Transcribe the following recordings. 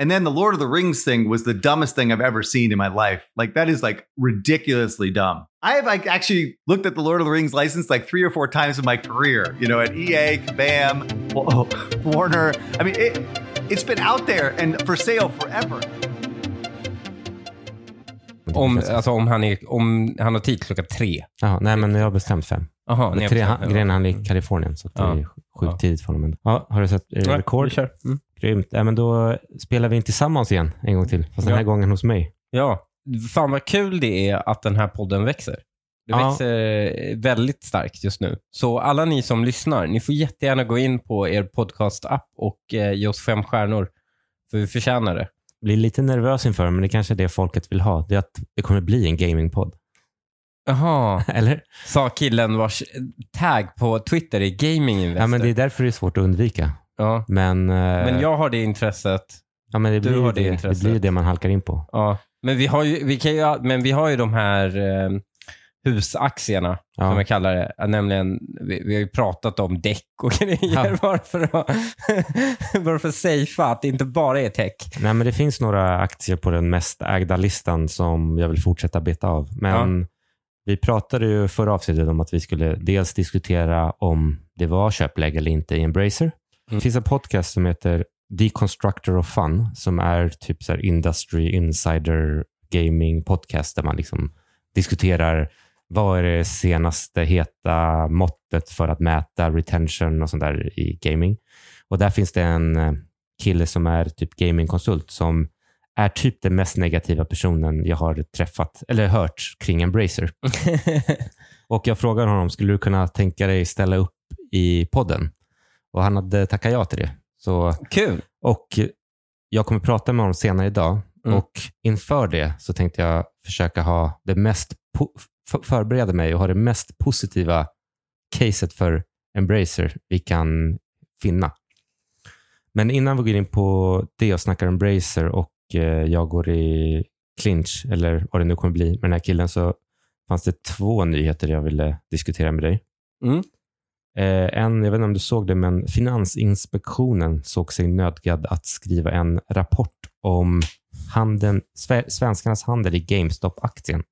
And then the Lord of the Rings thing was the dumbest thing I've ever seen in my life. Like that is like ridiculously dumb. I have like actually looked at the Lord of the Rings license like three or four times in my career. You know, at EA, Kabam, Warner. I mean, it, it's been out there and for sale forever. Om, alltså om han, är, om han har tid klockan tre. Ja, nej, men jag har bestämt fem. Jaha, Det är tre han, grejen, han är i Kalifornien, så att det Ja. är sjukt Ja. tidigt för honom. Ja, har du sett eh, Ja, Record? vi kör. Mm. Grymt. Ja, men då spelar vi in tillsammans igen en gång till. Fast den här Ja. gången hos mig. Ja, fan vad kul det är att den här podden växer. Det Ja. växer väldigt starkt just nu. Så alla ni som lyssnar, ni får jättegärna gå in på er podcast-app och eh, ge oss fem stjärnor. För vi förtjänar det. Blir lite nervös inför, men det kanske är det folket vill ha. Det är att det kommer bli en gamingpodd. Jaha, Eller? sa killen vars tag på Twitter är Gaming Investor. Ja, men det är därför det är svårt att undvika. Ja. Men, eh, Men jag har det intresset. ja, men det, du blir har det det, det intresset. blir ju det man halkar in på. Ja. Men, vi har ju, vi kan ju, men vi har ju de här eh, husaktierna, Ja. som jag kallar det. Nämligen, vi, vi har ju pratat om däck och grejer. Ja. Bara, för att, bara för att safea att det inte bara är tech. Nej, men det finns några aktier på den mest ägda listan som jag vill fortsätta beta av. Men vi pratade ju förra avsnittet om att vi skulle dels diskutera om det var köpläge eller inte i Embracer. Det finns en podcast som heter Deconstructor of Fun som är typ så industry insider gaming podcast där man liksom diskuterar vad är det senaste heta måttet för att mäta retention och sånt där i gaming. Och där finns det en eh, kille som är typ gamingkonsult som är typ den mest negativa personen jag har träffat eller hört kring Embracer. Och jag frågade honom, skulle du kunna tänka dig ställa upp i podden? Och han hade tackat ja till det. Så, Kul. och jag kommer prata med honom senare idag. Mm. Och inför det så tänkte jag försöka ha det mest förbereda mig och ha det mest positiva caset för Embracer vi kan finna. Men innan vi går in på det och snackar Embracer och eh, jag går i clinch, eller vad det nu kommer bli med den här killen, så fanns det två nyheter jag ville diskutera med dig. Mm. Eh, en, jag vet inte om du såg det, men Finansinspektionen såg sig nödgad att skriva en rapport om handeln, sve, svenskarnas handel i GameStop-aktien.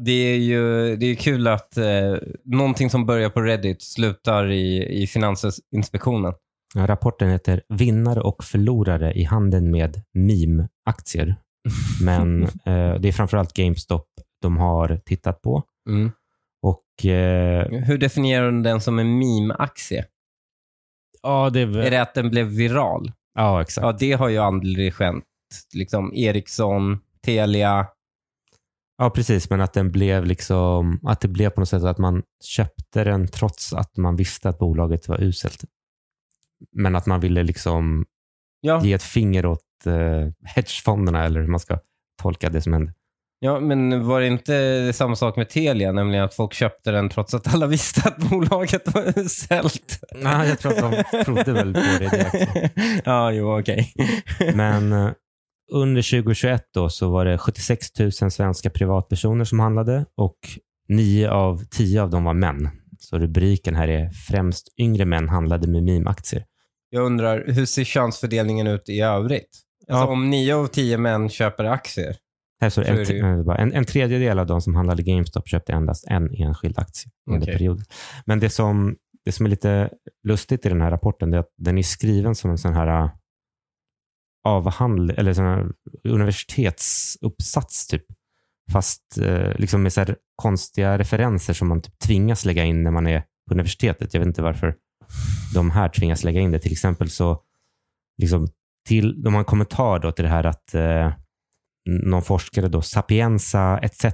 Det är ju det är kul att eh, någonting som börjar på Reddit slutar i, i Finansinspektionen. Ja, Rapporten heter Vinnare och förlorare i handeln med meme-aktier. Men eh, det är framförallt GameStop de har tittat på. Mm. Och eh, Hur definierar du den som en meme-aktie? ja, det är Är det att den blev viral? Ja, exakt. Ja, det har ju aldrig skämt. Liksom Ericsson, Telia. Ja, precis. Men att den blev liksom, att det blev på något sätt att man köpte den trots att man visste att bolaget var uselt. Men att man ville liksom Ja, ge ett finger åt eh, hedgefonderna eller hur man ska tolka det som hände. Ja, men var det inte samma sak med Telia? Nämligen att folk köpte den trots att alla visste att bolaget var uselt. Nej, jag tror att de trodde väl på det direkt. ja, jo, okej. Men eh, under 2021 då så var det 76 000 svenska privatpersoner som handlade och 9 av 10 av dem var män. Så rubriken här är främst yngre män handlade med meme-aktier. Jag undrar, hur ser könsfördelningen ut i övrigt? Alltså, Ja. Om nio av tio män köper aktier. Här står det Så en, ju. en, en tredjedel av de som handlade GameStop köpte endast en enskild aktie under Okej. perioden. Men det som, det som är lite lustigt i den här rapporten är att den är skriven som en sån här eh, avhandling, eller sån här universitetsuppsats typ. Fast eh, liksom med så här konstiga referenser som man typ tvingas lägga in när man är på universitetet. Jag vet inte varför de här tvingas lägga in det. Till exempel så liksom till, de har en kommentar då till det här att eh, någon forskare, då, Sapienza etc.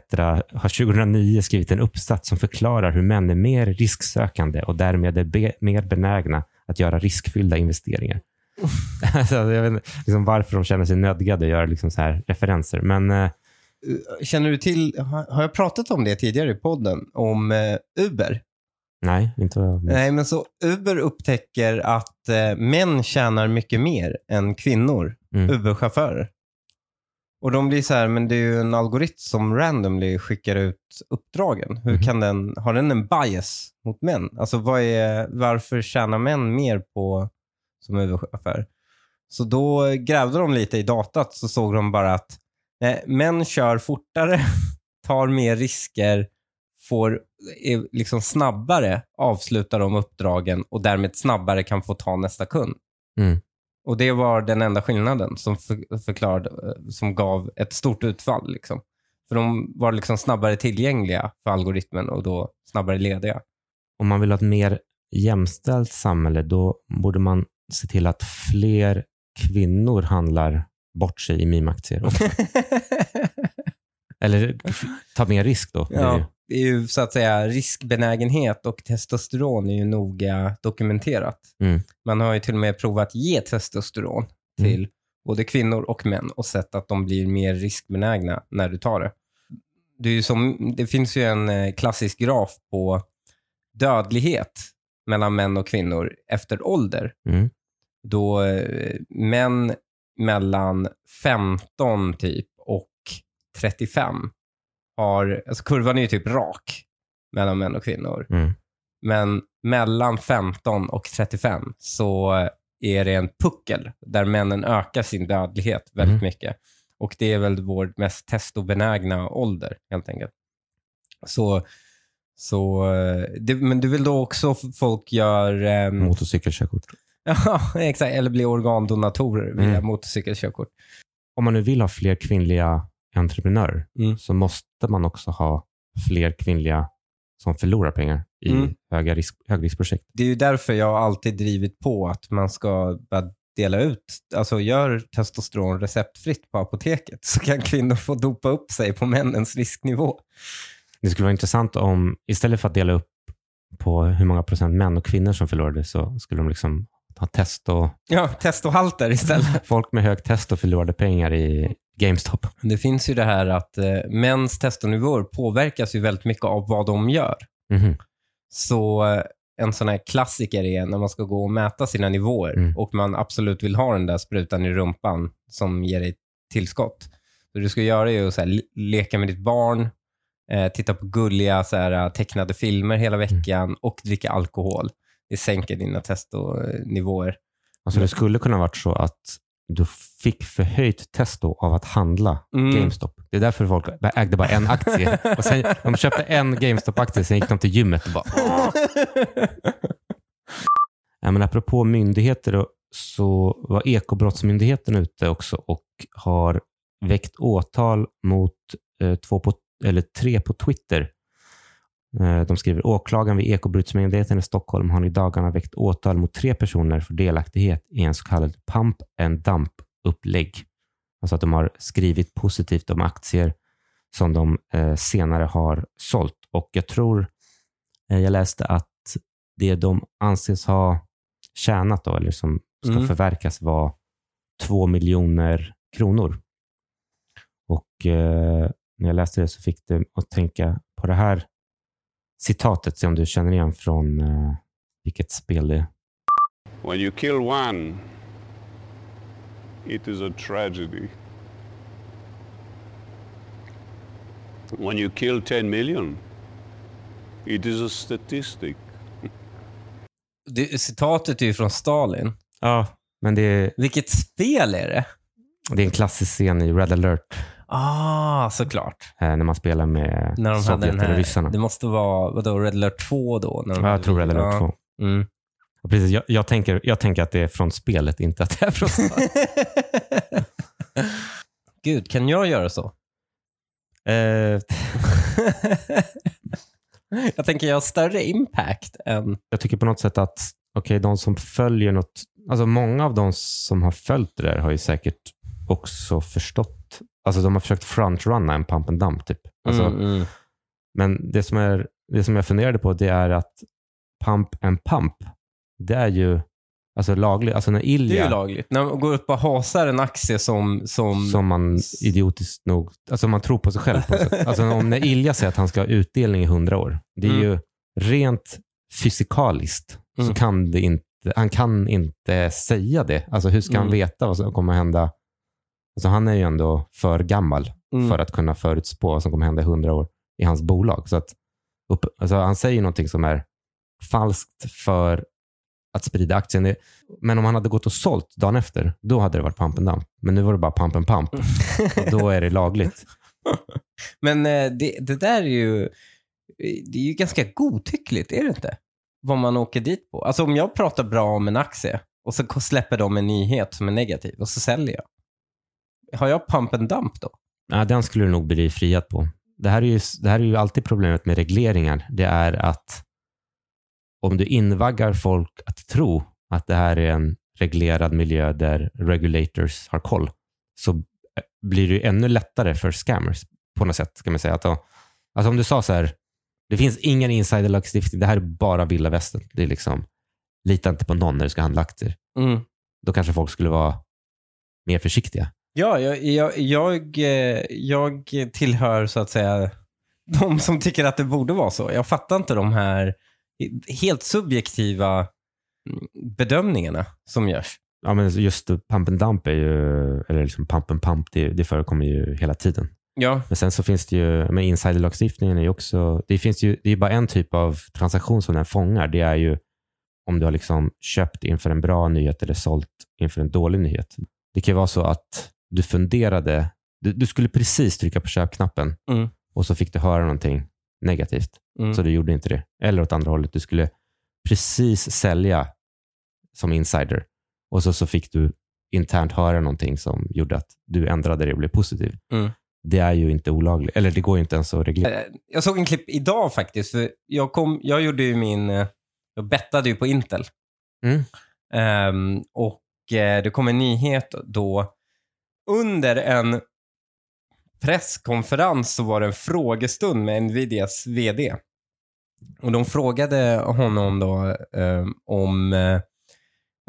har 2009 skrivit en uppsats som förklarar hur män är mer risksökande och därmed är be, mer benägna att göra riskfyllda investeringar. alltså, jag vet inte liksom varför de känner sig nödgade att göra liksom så här referenser. Men eh, Känner du till, har jag pratat om det tidigare i podden, om eh, Uber? nej, inte vad jag minns. Nej, men så Uber upptäcker att eh, män tjänar mycket mer än kvinnor, Mm. Uber-chaufförer. Och de blir så här, men det är ju en algoritm som randomly skickar ut uppdragen. Hur Mhm. kan den, har den en bias mot män? Alltså vad är, varför tjänar män mer på som Uber-chaufför? Så då grävde de lite i datat så såg de bara att eh, män kör fortare, tar mer risker, får är liksom snabbare avsluta de uppdragen och därmed snabbare kan få ta nästa kund. Mm. Och det var den enda skillnaden som, för, förklarade, som gav ett stort utfall. Liksom. För de var liksom snabbare tillgängliga för algoritmen och då snabbare lediga. Om man vill ha ett mer jämställt samhälle, då borde man se till att fler kvinnor handlar bort sig i meme-aktier. Eller ta mer risk då. blir det ju. ja, det är ju så att säga riskbenägenhet och testosteron är ju noga dokumenterat. Mm. Man har ju till och med provat ge testosteron Mm. till både kvinnor och män och sett att de blir mer riskbenägna när du tar det. Det, som, det finns ju en eh, klassisk graf på dödlighet mellan män och kvinnor efter ålder. Mm. Då eh, män mellan 15 typ och 35 har, alltså kurvan är ju typ rak mellan män och kvinnor. Mm. Men mellan 15 och 35 så är det en puckel där männen ökar sin dödlighet väldigt Mm. mycket. Och det är väl vår mest testobenägna ålder helt enkelt. Så, så eh, det, men du vill då också folk gör... ehm, Motorcykelkörkort. Ja, exakt. Eller bli organdonatorer via Mm. motorcykelkörkort. Om man nu vill ha fler kvinnliga entreprenörer Mm. så måste man också ha fler kvinnliga som förlorar pengar i Mm. höga risk, högriskprojekt. Det är ju därför jag alltid drivit på att man ska dela ut, alltså gör testosteron receptfritt på apoteket så kan kvinnor få dopa upp sig på männens risknivå. Det skulle vara intressant om, istället för att dela upp på hur många procent män och kvinnor som förlorade, så skulle de liksom ha test och Ja, testohalter istället. folk med hög test och förlorade pengar i GameStop. Det finns ju det här att eh, mäns testonivåer påverkas ju väldigt mycket av vad de gör. Mhm. Så eh, en sån här klassiker är när man ska gå och mäta sina nivåer Mm. och man absolut vill ha den där sprutan i rumpan som ger dig tillskott. Så du ska göra är att så här, le- leka med ditt barn, eh, titta på gulliga så här, eh, tecknade filmer hela veckan och dricka alkohol. Det sänker dina testonivåer. Alltså det skulle kunna varit så att du fick förhöjt testo av att handla Mm. GameStop. Det är därför folk ägde bara en aktie. Och sen, de köpte en GameStop-aktie, sen gick de till gymmet och bara "Åh!" ja, men Apropå myndigheter så var Ekobrottsmyndigheten ute också och har väckt åtal mot eh, två på, eller tre på Twitter. Eh, de skriver åklagaren vid Ekobrottsmyndigheten i Stockholm har i dagarna väckt åtal mot tre personer för delaktighet i en så kallad pump and dump-upplägg. Alltså att de har skrivit positivt om aktier som de eh, senare har sålt. Och jag tror, eh, jag läste att det de anses ha tjänat då, eller som ska Mm. förverkas var två miljoner kronor. Och eh, när jag läste det så fick det att tänka på det här citatet, se om du känner igen från eh, vilket spel det är. When you kill one, it is a tragedy. When you kill 10 million, it is a statistic. Det, citatet är ju från Stalin. Ja, men det är, Vilket spel är det? det är en klassisk scen i Red alert Ah, såklart. eh, när man spelar med När de hade Sovjet eller ryssarna. det måste vara vadå, Red Alert 2 då? När de Ja, jag tror Red alert 2. Mm. Precis, jag, jag, tänker, jag tänker att det är från spelet, inte att det är från Gud, kan jag göra så? eh, jag tänker jag har större impact än... Jag tycker på något sätt att okej, de som följer något, alltså många av de som har följt det där har ju säkert också förstått, alltså de har försökt frontrunna en pump and dump typ. Alltså, Mm, mm. Men det som, är, det som jag funderade på det är att pump and pump, det är ju alltså lagligt. Alltså när Det är ju Ilja, lagligt. När man går upp och hasar en aktie som... som, som man idiotiskt nog, alltså man tror på sig själv på något sätt. Alltså om när Ilja säger att han ska ha utdelning i hundra år, det är Mm. ju rent fysikaliskt Mm. så kan det inte, han kan inte säga det. Alltså hur ska han Mm. veta vad som kommer hända? Alltså han är ju ändå för gammal Mm. för att kunna förutspå vad som kommer hända i hundra år i hans bolag. Så att upp, alltså han säger någonting som är falskt för att sprida aktien. Men om han hade gått och sålt dagen efter, då hade det varit pump and dump. Men nu var det bara pump and pump. Och då är det lagligt. Men eh, det, det där är ju, det är ju ganska godtyckligt, är det inte? Vad man åker dit på. Alltså om jag pratar bra om en aktie och så släpper de en nyhet som är negativ och så säljer jag. Har jag pump and dump då? Ja, den skulle du nog bli friad på. Det här, är ju, det här är ju alltid problemet med regleringar. Det är att om du invaggar folk att tro att det här är en reglerad miljö där regulators har koll, så blir det ju ännu lättare för scammers på något sätt. Ska man säga. Att, alltså om du sa så här, det finns ingen insiderlagstiftning, det här är bara vilda västern. Det är liksom, lita inte på någon när du ska handla aktier. Mm. Då kanske folk skulle vara mer försiktiga. Ja, jag, jag, jag, jag tillhör så att säga de som tycker att det borde vara så. Jag fattar inte de här helt subjektiva mm, bedömningarna som görs. Ja, men just pump and dump är ju, eller liksom pump and pump, det, det förekommer ju hela tiden. Ja, Men sen så finns det ju, men insiderlagstiftningen är ju också, det finns ju, det är bara en typ av transaktion som den fångar. Det är ju om du har liksom köpt inför en bra nyhet eller sålt inför en dålig nyhet. Det kan ju vara så att du funderade, du, du skulle precis trycka på köpknappen Mm. och så fick du höra någonting negativt. Mm. Så du gjorde inte det. Eller åt andra hållet, du skulle precis sälja som insider och så, så fick du internt höra någonting som gjorde att du ändrade det och blev positiv. Mm. Det är ju inte olagligt, eller det går ju inte ens att reglera. Eh, Jag såg en klipp idag faktiskt. För jag, kom, jag gjorde ju min... eh, Jag bettade ju på Intel. Mm. Ehm, och eh, det kom en nyhet då. Under en presskonferens så var det en frågestund med Nvidias VD. Och de frågade honom då eh, om... eh,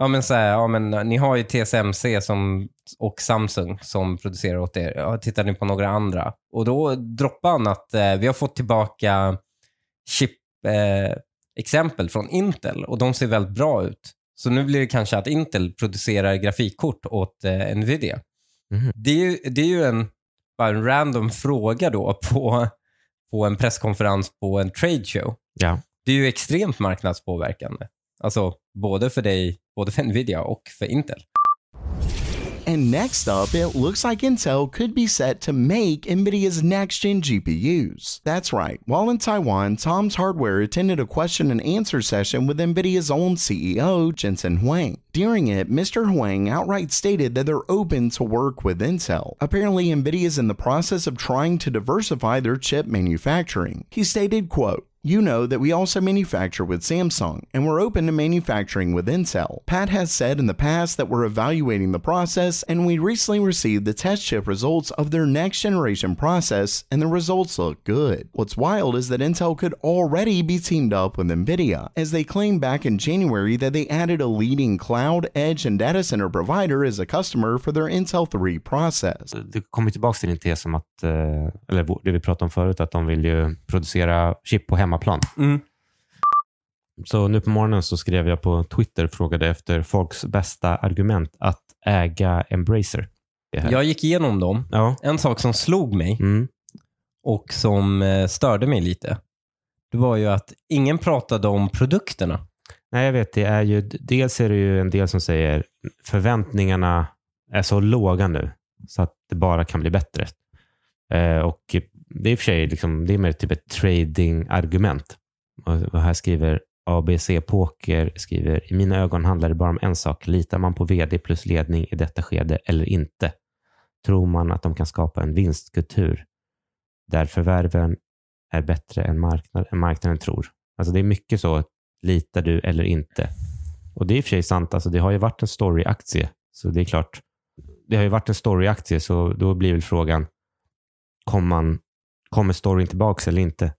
Ja men, så här, ja men ni har ju TSMC som, och Samsung som producerar åt er. Ja, tittar ni på några andra? Och då droppade han att eh, vi har fått tillbaka chip-exempel eh, från Intel och de ser väldigt bra ut. Så nu blir det kanske att Intel producerar grafikkort åt eh, Nvidia. Mhm. Det, är ju, det är ju en, bara en random fråga då på, på en presskonferens på en trade show. Ja. Det är ju extremt marknadspåverkande. Alltså både för dig, både för Nvidia och för Intel. And next up, it looks like Intel could be set to make NVIDIA's next gen GPUs. That's right. While in Taiwan, Tom's Hardware attended a question and answer session with NVIDIA's own CEO, Jensen Huang. During it, Mr. Huang outright stated that they're open to work with Intel. Apparently, NVIDIA is in the process of trying to diversify their chip manufacturing. He stated, quote, you know that we also manufacture with Samsung, and we're open to manufacturing with Intel. Pat has said in the past that we're evaluating the process, and we recently received the test chip results of their next generation process, and the results look good. What's wild is that Intel could already be teamed up with NVIDIA, as they claimed back in January that they added a leading cloud, edge, and data center provider as a customer for their Intel 3 process. Du kommer tillbaka till din tes om att, eh, eller det vi pratade om förut, att de vill ju producera chip på hemmaplan. Mm. Så nu på morgonen så skrev jag på Twitter och frågade efter folks bästa argument att äga Embracer. Jag gick igenom dem. Ja. En sak som slog mig Mm. och som eh, störde mig lite, det var ju att ingen pratade om produkterna. Nej, jag vet. Det är ju, dels är det ju en del som säger förväntningarna är så låga nu så att det bara kan bli bättre. Eh, och det är i och för sig liksom, det är mer typ ett trading-argument. Och, här skriver ABC Poker, skriver, i mina ögon handlar det bara om en sak. Litar man på vd plus ledning i detta skede eller inte? Tror man att de kan skapa en vinstkultur där förvärven är bättre än, marknad, än marknaden tror? Alltså det är mycket så, litar du eller inte? Och det är i och för sig sant, alltså det har ju varit en story-aktie, så det är klart. Det har ju varit en story-aktie, så då blir väl frågan, kommer, man, kommer storyn tillbaka eller inte?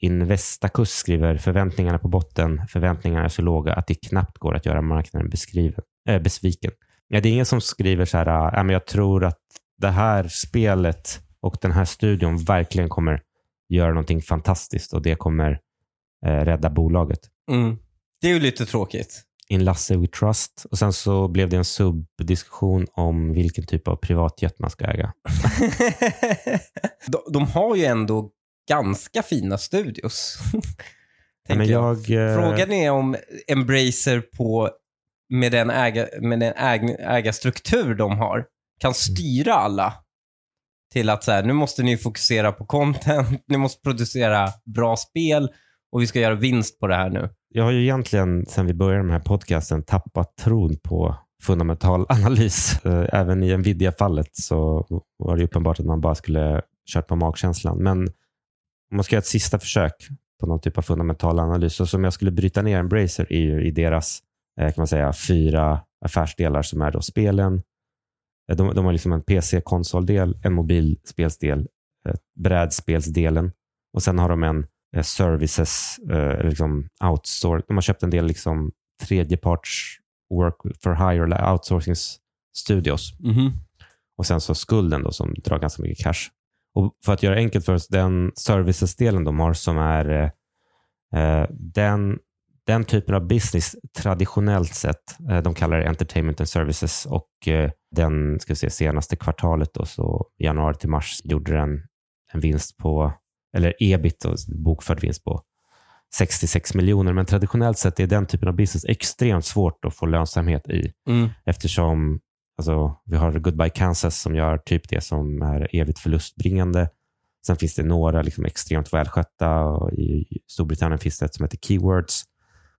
Investacus skriver förväntningarna på botten, förväntningarna är så låga att det knappt går att göra marknaden beskriven, äh, besviken. Ja, det är ingen som skriver så här, äh, men jag tror att det här spelet och den här studion verkligen kommer göra någonting fantastiskt och det kommer eh, rädda bolaget. Mm. Det är ju lite tråkigt. In Lasse We Trust. Och sen så blev det en subdiskussion om vilken typ av privatjet man ska äga. de, de har ju ändå ganska fina studios. men jag. jag, eh, Frågan är om Embracer på, med den, äga, med den äg, ägarstruktur de har kan styra alla till att så här, nu måste ni fokusera på content, ni måste producera bra spel och vi ska göra vinst på det här nu. Jag har ju egentligen sen vi började den här podcasten tappat tron på fundamental analys. Eh, även i Nvidia-fallet så var det uppenbart att man bara skulle kört på magkänslan. Men om man ska göra ett sista försök på någon typ av fundamental analys, så som jag skulle bryta ner Embracer är ju i deras eh, kan man säga, fyra affärsdelar som är då spelen. Eh, de, de har liksom en PC-konsoldel, en mobilspelsdel, brädspelsdelen och sen har de en eh, services, eh, liksom outsource. De har köpt en del liksom tredjeparts work for hire eller outsourcing studios. Och sen så skulden då som drar ganska mycket cash. Och för att göra enkelt för oss, den services-delen de har som är eh, eh, den, den typen av business traditionellt sett, eh, de kallar det entertainment and services och eh, den ska vi se, senaste kvartalet då, så januari till mars gjorde den en vinst på, eller ebit, bokförd vinst på 66 miljoner. Men traditionellt sett är den typen av business extremt svårt att få lönsamhet i Mm. eftersom alltså, vi har Goodbye Kansas som gör typ det som är evigt förlustbringande. Sen finns det några liksom extremt välskötta och i Storbritannien finns det ett som heter Keywords.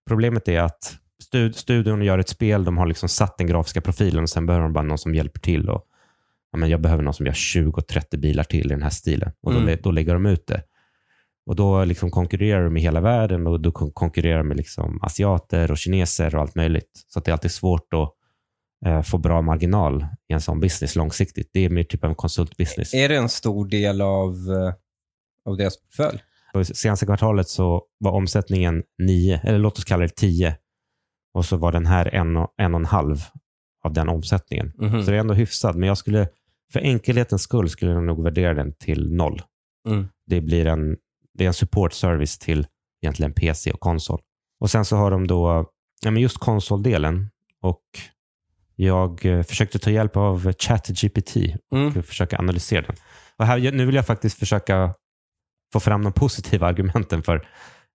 Problemet är att stud studion gör ett spel, de har liksom satt den grafiska profilen och sen behöver de bara någon som hjälper till. Och, ja, men jag behöver någon som gör 20-30 bilar till i den här stilen och då, Mm. då lägger de ut det. Och Då liksom konkurrerar de med hela världen och då kon- konkurrerar de med liksom asiater och kineser och allt möjligt. Så det är alltid svårt att eh, få bra marginal i en sån business långsiktigt. Det är mer typ av en konsultbusiness. Är det en stor del av, eh, av deras portfölj? Senaste kvartalet så var omsättningen 9, eller låt oss kalla det 10. Och så var den här en och en, och en halv av den omsättningen. Mhm. Så det är ändå hyfsad. Men jag skulle, för enkelhetens skull skulle jag nog värdera den till noll. Mm. Det blir en, det är en support service till egentligen PC och konsol. Och sen så har de då ja, men just konsoldelen och jag eh, försökte ta hjälp av ChatGPT Mm. och försöka analysera den. Och här, nu vill jag faktiskt försöka få fram de positiva argumenten för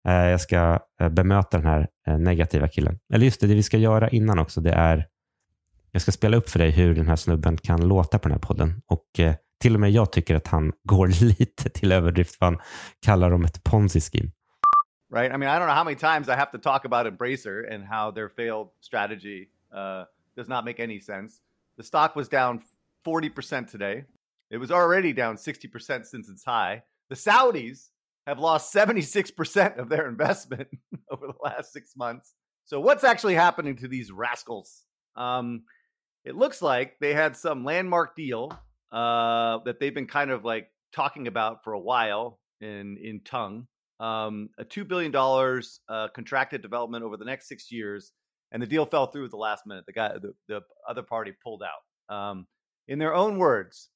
eh, jag ska eh, bemöta den här eh, negativa killen. Eller just det, det vi ska göra innan också, det är jag ska spela upp för dig hur den här snubben kan låta på den här podden. Och eh, till och med jag tycker att han går lite till överdrift för han kallar dem ett ponzi-scheme. right? I mean, I don't know how many times I have to talk about Embracer and how their failed strategy uh, does not make any sense. The stock was down 40% today. It was already down 60% since its high. The Saudis have lost 76% of their investment over the last six months. So, what's actually happening to these rascals? Um, it looks like they had some landmark deal uh, that they've been kind of like talking about for a while in in tongue um, a two billion dollars uh, contracted development over the next six years, and the deal fell through at the last minute. The guy, the, the other party, pulled out. Um, in their own words,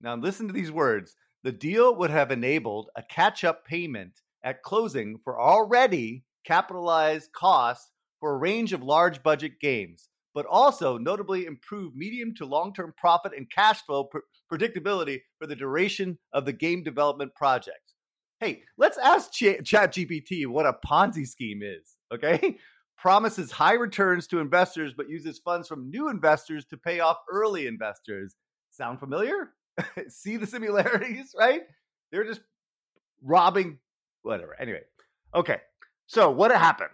now listen to these words: the deal would have enabled a catch-up payment at closing for already capitalized costs for a range of large-budget games, but also notably improve medium to long-term profit and cash flow pr- predictability for the duration of the game development project. Hey, let's ask Ch- ChatGPT what a Ponzi scheme is, okay? Promises high returns to investors, but uses funds from new investors to pay off early investors. Sound familiar? See the similarities, right? They're just robbing, whatever. Anyway, okay. So, what happened?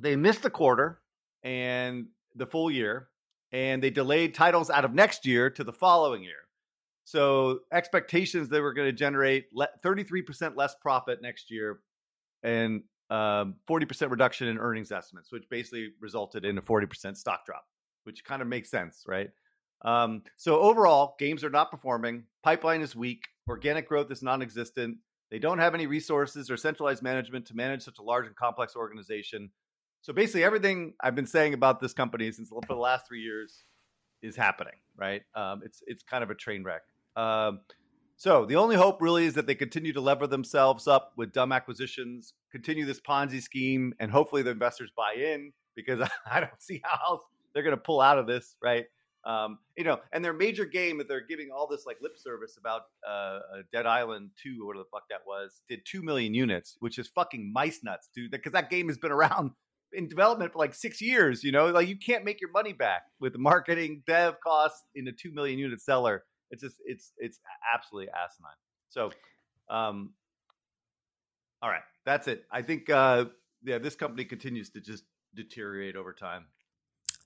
They missed the quarter and the full year, and they delayed titles out of next year to the following year. So expectations they were going to generate 33% less profit next year and um, 40% reduction in earnings estimates, which basically resulted in a 40% stock drop, which kind of makes sense, right? Um, so overall, games are not performing. Pipeline is weak. Organic growth is non-existent. They don't have any resources or centralized management to manage such a large and complex organization. So basically, everything I've been saying about this company since for the last three years is happening. Right? Um, it's it's kind of a train wreck. Um, so the only hope really is that they continue to lever themselves up with dumb acquisitions, continue this Ponzi scheme, and hopefully the investors buy in because I don't see how else they're going to pull out of this. Right? Um, you know, and their major game that they're giving all this like lip service about uh, uh, Dead Island 2 or whatever the fuck that was did 2 million units, which is fucking mice nuts, dude. Because that game has been around in development for like six years, you know, like you can't make your money back with marketing, dev costs in a 2 million unit seller. It's just, it's, it's absolutely asinine. So, um, all right, that's it. I think, uh, yeah, this company continues to just deteriorate over time.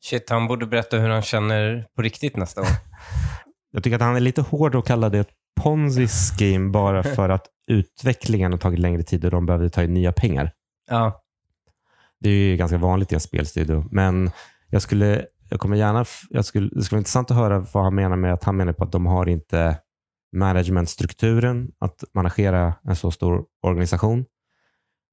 Shit, han borde berätta hur han känner på riktigt nästa gång. Jag tycker att han är lite hård att kalla det ett ponzi scheme bara för att utvecklingen har tagit längre tid och de behövde ta in nya pengar. Ja. Det är ju ganska vanligt i en spelstudio. Men jag skulle, jag kommer gärna, jag skulle, det skulle vara intressant att höra vad han menar med att han menar på att de har inte managementstrukturen att managera en så stor organisation.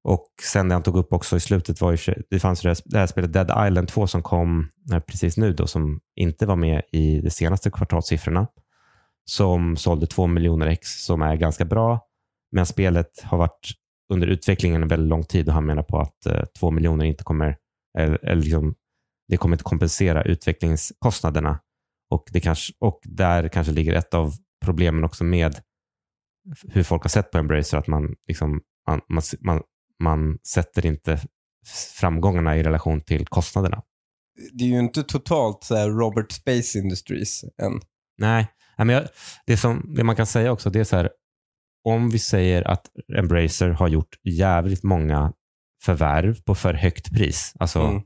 Och sen det han tog upp också i slutet var ju, det fanns ju det här spelet Dead Island 2 som kom eh, precis nu då, som inte var med i de senaste kvartalssiffrorna. Som sålde 2 miljoner ex som är ganska bra. Men spelet har varit under utvecklingen en väldigt lång tid och han menar på att eh, 2 miljoner inte kommer, eller, eller liksom, det kommer inte kompensera utvecklingskostnaderna. Och, det kanske, och där kanske ligger ett av problemen också med hur folk har sett på Embracer, att man, liksom, man, man, man, man sätter inte framgångarna i relation till kostnaderna. Det är ju inte totalt så här Robert Space Industries än. Nej, men jag, det, som, det man kan säga också det är så här, om vi säger att Embracer har gjort jävligt många förvärv på för högt pris, alltså, Mm.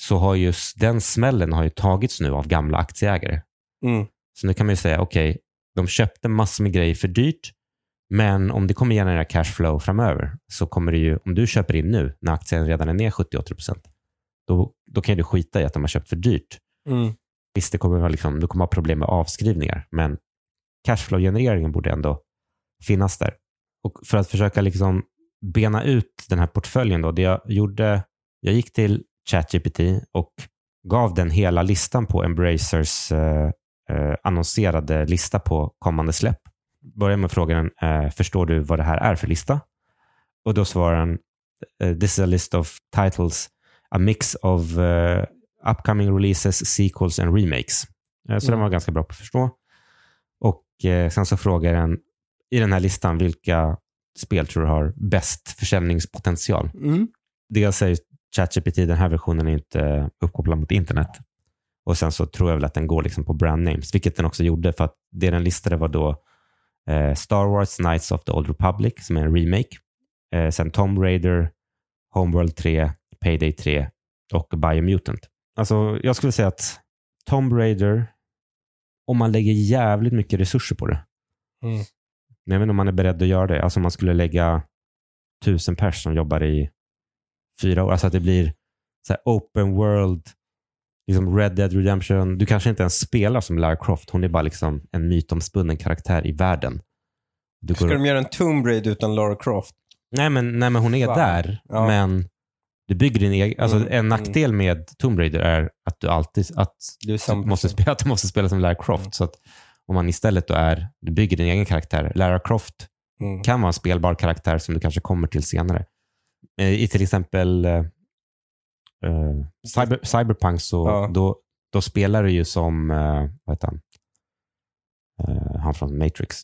så har just den smällen har ju tagits nu av gamla aktieägare. Mm. Så nu kan man ju säga, okej, de köpte massor med grejer för dyrt, men om det kommer generera cashflow framöver så kommer det ju, om du köper in nu när aktien redan är ner 70-80%, då, då kan du skita i att de har köpt för dyrt. Mm. Visst, det kommer liksom, du kommer ha problem med avskrivningar, men cashflow-genereringen borde ändå finnas där. Och för att försöka liksom bena ut den här portföljen, då, det jag gjorde, jag gick till ChatGPT och gav den hela listan på Embracers eh, eh, annonserade lista på kommande släpp. Börjar med frågan, eh, förstår du vad det här är för lista? Och då svarar den, eh, this is a list of titles, a mix of eh, upcoming releases, sequels and remakes. Eh, Så den var ganska bra på att förstå. Och sen så frågar den i den här listan vilka spel tror du har bäst försäljningspotential? Mm. Dels säger ChatGPT, den här versionen är inte uppkopplad mot internet. Och sen så tror jag väl att den går liksom på brand names, vilket den också gjorde för att det den listade var då eh, Star Wars Knights of the Old Republic som är en remake. Eh, sen Tomb Raider, Homeworld 3, Payday 3 och Biomutant. Alltså jag skulle säga att Tomb Raider, om man lägger jävligt mycket resurser på det. Mm. Men vet inte om man är beredd att göra det. Alltså om man skulle lägga tusen pers som jobbar i fyra år. Alltså att det blir så här open world, liksom Red Dead Redemption. Du kanske inte ens spelar som Lara Croft. Hon är bara liksom en mytomspunnen karaktär i världen. Du Ska går- de göra en Tomb Raider utan Lara Croft? nej, men, nej, men hon är Fan. där. Ja. Men du bygger din egen... Alltså Mm, en nackdel med Tomb Raider är att du alltid att Du måste, spela, att du måste spela som Lara Croft. Mm. Så att om man istället då är, du bygger din egen karaktär. Lara Croft Mm. kan vara en spelbar karaktär som du kanske kommer till senare. Eh, I till exempel eh, cyber, Cyberpunk så Ja. då, då spelar du ju som, eh, vad heter han? Eh, han från Matrix.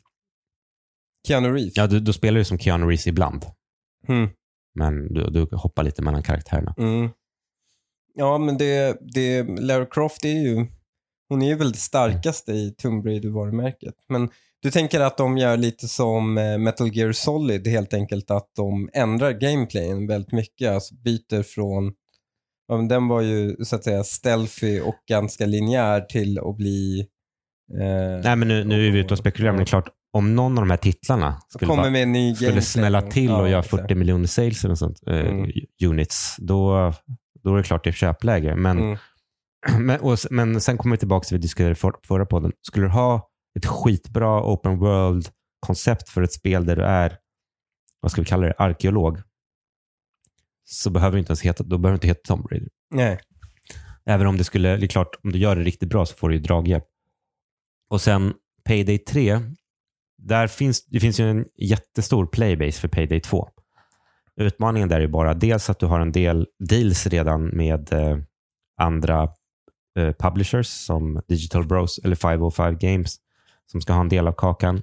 Keanu Reeves? Ja, du, då spelar du som Keanu Reeves ibland. Mm. Men du, du hoppar lite mellan karaktärerna. Mm. Ja, men det, det, Lara Croft är ju, hon är ju väl det starkaste i Tomb Raider-varumärket. Men du tänker att de gör lite som eh, Metal Gear Solid, helt enkelt att de ändrar gameplayen väldigt mycket, alltså byter från, ja, den var ju så att säga stealthy och ganska linjär till att bli eh, Nej, men nu, nu är vi ute och spekulerar, men det är klart, om någon av de här titlarna skulle, bara, skulle smälla till och Ja, göra exakt. 40 miljoner sales eller sånt, eh, Mm. units, då, då är det klart det är köpläge. Men Mm. Men, och, men sen kommer vi tillbaka till det vi diskuterade för, förra podden. Skulle du ha ett skitbra open world-koncept för ett spel där du är, vad ska vi kalla det, arkeolog, så behöver det inte ens heta, då behöver det inte heta Tomb Raider. Nej. Även om det skulle, det är klart, om du gör det riktigt bra så får du ju draghjälp. Och sen Payday 3, där finns, det finns ju en jättestor playbase för Payday 2. Utmaningen där är ju bara dels att du har en del deals redan med eh, andra eh, publishers som Digital Bros eller 505 Games som ska ha en del av kakan.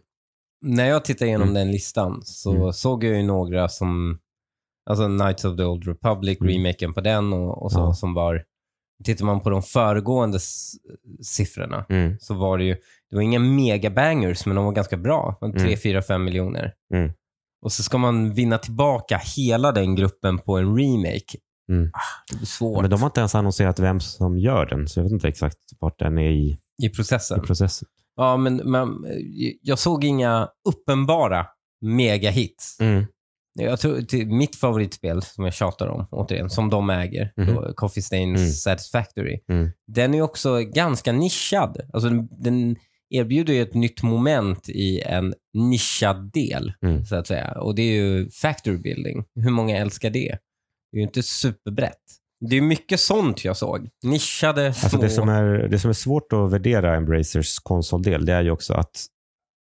När jag tittade igenom Mm. den listan så Mm. såg jag ju några som, alltså Knights of the Old Republic, Mm. remaken på den och, och så, Ja. som var, tittar man på de föregående siffrorna Mm. så var det ju, det var inga megabangers, men de var ganska bra. 3, Mm. 4, 5 miljoner. Mm. Och så ska man vinna tillbaka hela den gruppen på en remake. Mm. Ah, det blir svårt Men de har inte ens annonserat vem som gör den, så jag vet inte exakt vart den är i, i i processen. processen. Ja, men, men jag såg inga uppenbara megahits. Mm. Jag tror, till mitt favoritspel, som jag tjatar om, återigen, som de äger, Mhm. då, Coffee Stains Mm. Satisfactory, Mm. den är också ganska nischad. Alltså, den, den erbjuder ju ett nytt moment i en nischad del, Mm. så att säga. Och det är ju factory building. Hur många älskar det? Det är ju inte superbrett. Det är mycket sånt jag såg. Nischade, små... Alltså det, som är, det som är svårt att värdera Embracers konsoldel, det är ju också att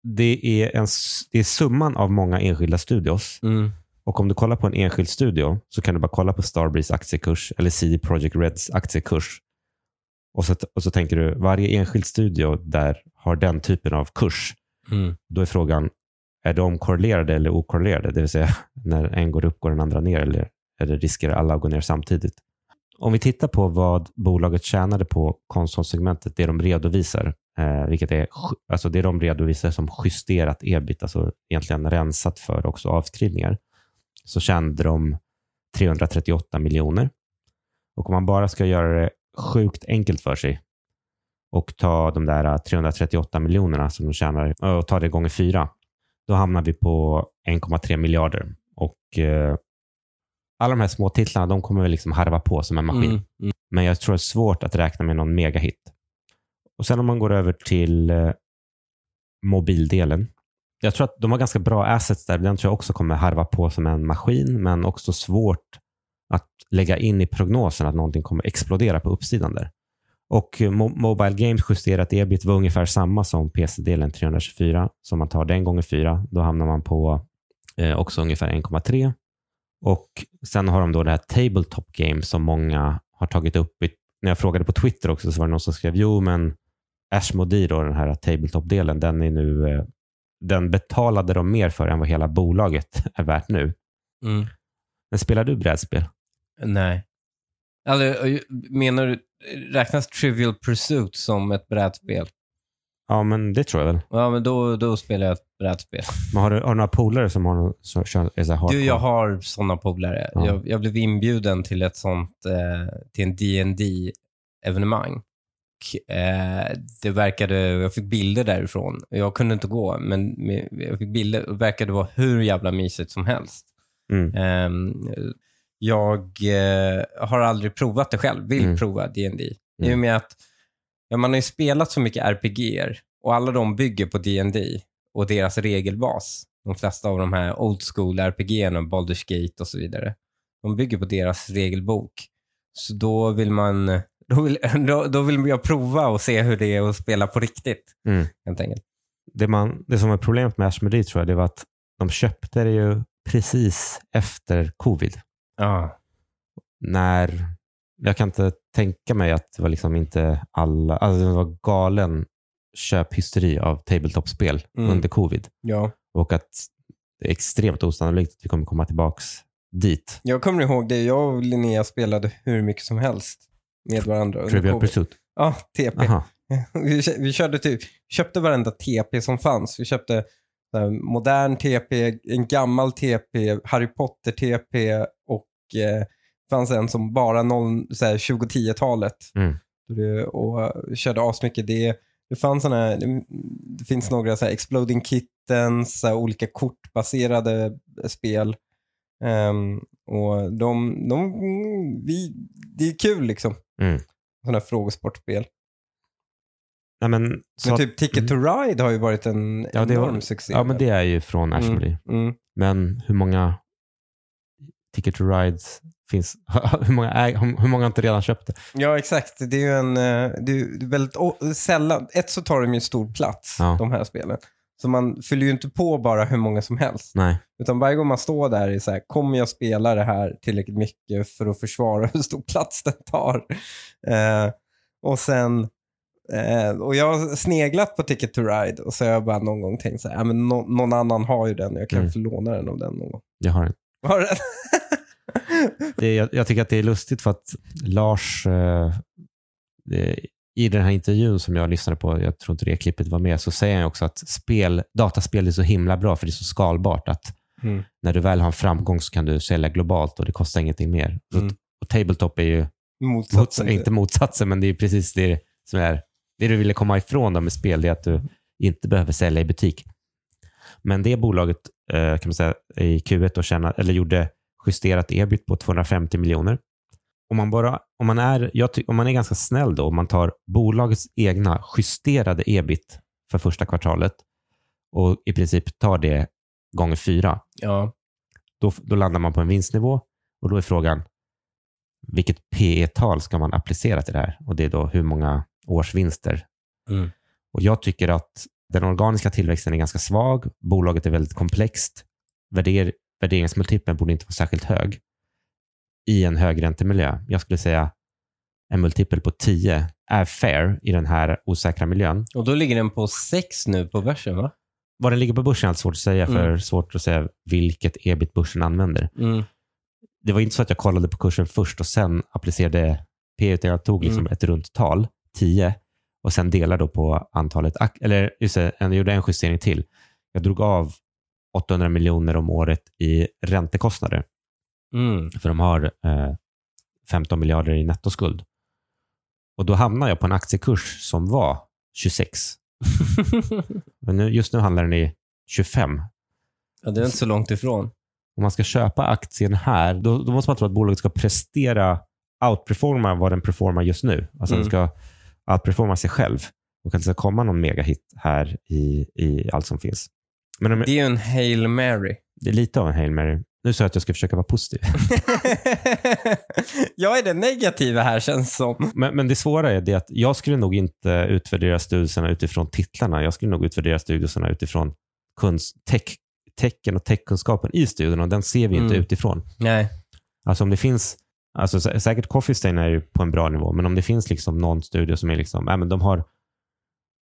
det är, en, det är summan av många enskilda studios. Mm. Och om du kollar på en enskild studio så kan du bara kolla på Starbreeze aktiekurs eller CD Projekt Reds aktiekurs. Och så, och så tänker du, varje enskild studio där har den typen av kurs. Mm. Då är frågan, är de korrelerade eller okorrelerade? Det vill säga, när en går upp går den andra ner eller, eller riskerar alla att gå ner samtidigt? Om vi tittar på vad bolaget tjänade på konsolsegmentet, det de redovisar, eh, vilket är alltså det de redovisar som justerat ebit, alltså egentligen rensat för också avskrivningar, så tjänade de 338 miljoner. Och om man bara ska göra det sjukt enkelt för sig och ta de där 338 miljonerna som de tjänar eh, och ta det gånger fyra, då hamnar vi på 1,3 miljarder. Och eh, alla de här små titlarna, de kommer väl liksom harva på som en maskin. Mm. Mm. Men jag tror det är svårt att räkna med någon megahit. Och sen om man går över till eh, mobildelen. Jag tror att de har ganska bra assets där. Den tror jag också kommer harva på som en maskin, men också svårt att lägga in i prognosen att någonting kommer explodera på uppsidan där. Och eh, Mo- Mobile Games justerat ebit var ungefär samma som PC-delen 324. Så om man tar den gånger fyra, då hamnar man på eh, också ungefär 1,3. Och sen har de då det här Tabletop Game som många har tagit upp. I, när jag frågade på Twitter också så var det någon som skrev, jo men Ashmodee då, den här Tabletop-delen, den är nu, eh, den betalade de mer för än vad hela bolaget är värt nu. Mm. Men spelar du brädspel? Nej. Alltså, menar du, räknas Trivial Pursuit som ett brädspel? Ja, men det tror jag väl. Ja, men då, då spelar jag ett brädspel. Men har du, har du några polare som har som kör, är så här hardcore? Du, jag har sådana polare. Ja. Jag, jag blev inbjuden till ett sånt, eh, till en dd evenemang eh, Det verkade, jag fick bilder därifrån. Jag kunde inte gå, men jag fick bilder. Det verkade vara hur jävla mysigt som helst. Mm. Ehm, jag eh, har aldrig provat det själv, vill Mm. prova D&D. I Mm. och med att ja, man har ju spelat så mycket RPG och alla de bygger på D&D och deras regelbas. De flesta av de här old school RPG, Baldur's Gate och så vidare. De bygger på deras regelbok. Så då vill man då vill, då, då vill jag prova och se hur det är att spela på riktigt. Mm. Helt enkelt. Det, man, det som är problemet med Ashmodee tror jag, det var att de köpte det ju precis efter covid. Ja. När, jag kan inte tänka mig att det var liksom inte alla, alltså det var galen köphysteri av tabletop-spel Mm. under covid. ja. Och att det är extremt osannolikt att vi kommer komma tillbaks dit. Jag kommer ihåg det. Jag och Linnea spelade hur mycket som helst med varandra. under Trivial covid. Pursuit. Ja, TP. Vi, vi körde typ, köpte varenda TP som fanns. Vi köpte modern TP, en gammal TP, Harry Potter-TP och eh, fanns en som bara noll, så här, 2010-talet. Mm. Och körde asmycket det. Det fanns såna, här- det, finns några så Exploding Kittens, så olika kortbaserade spel. Ehm, och de, de vi, det är kul liksom. Mm. Sådana här frågesportspel. Nej, men, Men så, typ Ticket to Ride har ju varit en Ja, enorm var- succé. ja, men det är ju från Ashmodee. Mm. Men hur många Ticket to Rides finns? hur, många är, hur många har inte redan köpt det? Ja, exakt. Det är ju en, eh, det är väldigt sällan. Ett så tar de ju stor plats, Ja. de här spelen. Så man fyller ju inte på bara hur många som helst. Nej. Utan varje gång man står där är så här, kommer jag spela det här tillräckligt mycket för att försvara hur stor plats den tar? Eh, Och sen eh, och jag har sneglat på Ticket to Ride och så har jag bara någon gång tänkt så här, men nå- någon annan har ju den, jag kan Mm. få låna den av den någon gång. Jag har en. Har du den? Det, jag, jag tycker att det är lustigt för att Lars, eh, det, i den här intervjun som jag lyssnade på, jag tror inte det klippet var med, så säger han också att spel, dataspel är så himla bra för det är så skalbart att Mm. när du väl har en framgång så kan du sälja globalt och det kostar ingenting mer. Så, Mm. Och tabletop är ju, Motsatsen. mots, inte motsatsen, men det är precis det som är det du ville komma ifrån då med spel, det är att du inte behöver sälja i butik. Men det bolaget kan man säga i Q1 då tjäna, eller gjorde justerat ebit på 250 miljoner. Om man, bara, om, man är, jag ty, om man är ganska snäll då, om man tar bolagets egna justerade ebit för första kvartalet och i princip tar det gånger fyra, Ja. då, då landar man på en vinstnivå och då är frågan vilket PE-tal ska man applicera till det här? Och det är då hur många årsvinster. Mm. Och jag tycker att den organiska tillväxten är ganska svag. Bolaget är väldigt komplext. Värder, värderingsmultipeln borde inte vara särskilt hög i en högräntemiljö. Jag skulle säga en multipel på 10 är fair i den här osäkra miljön. Och då ligger den på 6 nu på börsen va? Vad den ligger på börsen är allt svårt att säga, för Mm. svårt att säga vilket ebit börsen använder. Mm. det var inte så att jag kollade på kursen först och sen applicerade P utan jag tog liksom Mm. ett runt tal, 10, och sen delade då på antalet, eller just det, jag gjorde en justering till. Jag drog av 800 miljoner om året i räntekostnader, Mm. för de har eh, 15 miljarder i nettoskuld. Och då hamnade jag på en aktiekurs som var 26. Men nu, just nu handlar den i 25. ja, det är inte så långt ifrån. om man ska köpa aktien här, då, då måste man tro att bolaget ska prestera, outperforma vad den performar just nu. Alltså Mm. den ska outperforma sig själv och att det ska komma någon megahit här i, i allt som finns. Men om, Det är ju en Hail Mary. det är lite av en Hail Mary. Nu sa jag att jag ska försöka vara positiv. jag är den negativa här känns som. Men, men det svåra är det att jag skulle nog inte utvärdera studierna utifrån titlarna. Jag skulle nog utvärdera studierna utifrån kunst, tech, tecken och techkunskapen i studierna och den ser vi inte Mm. utifrån. Nej. Alltså om det finns, alltså sä- säkert Coffee Stain är ju på en bra nivå, men om det finns liksom någon studio som är liksom, äh, men de har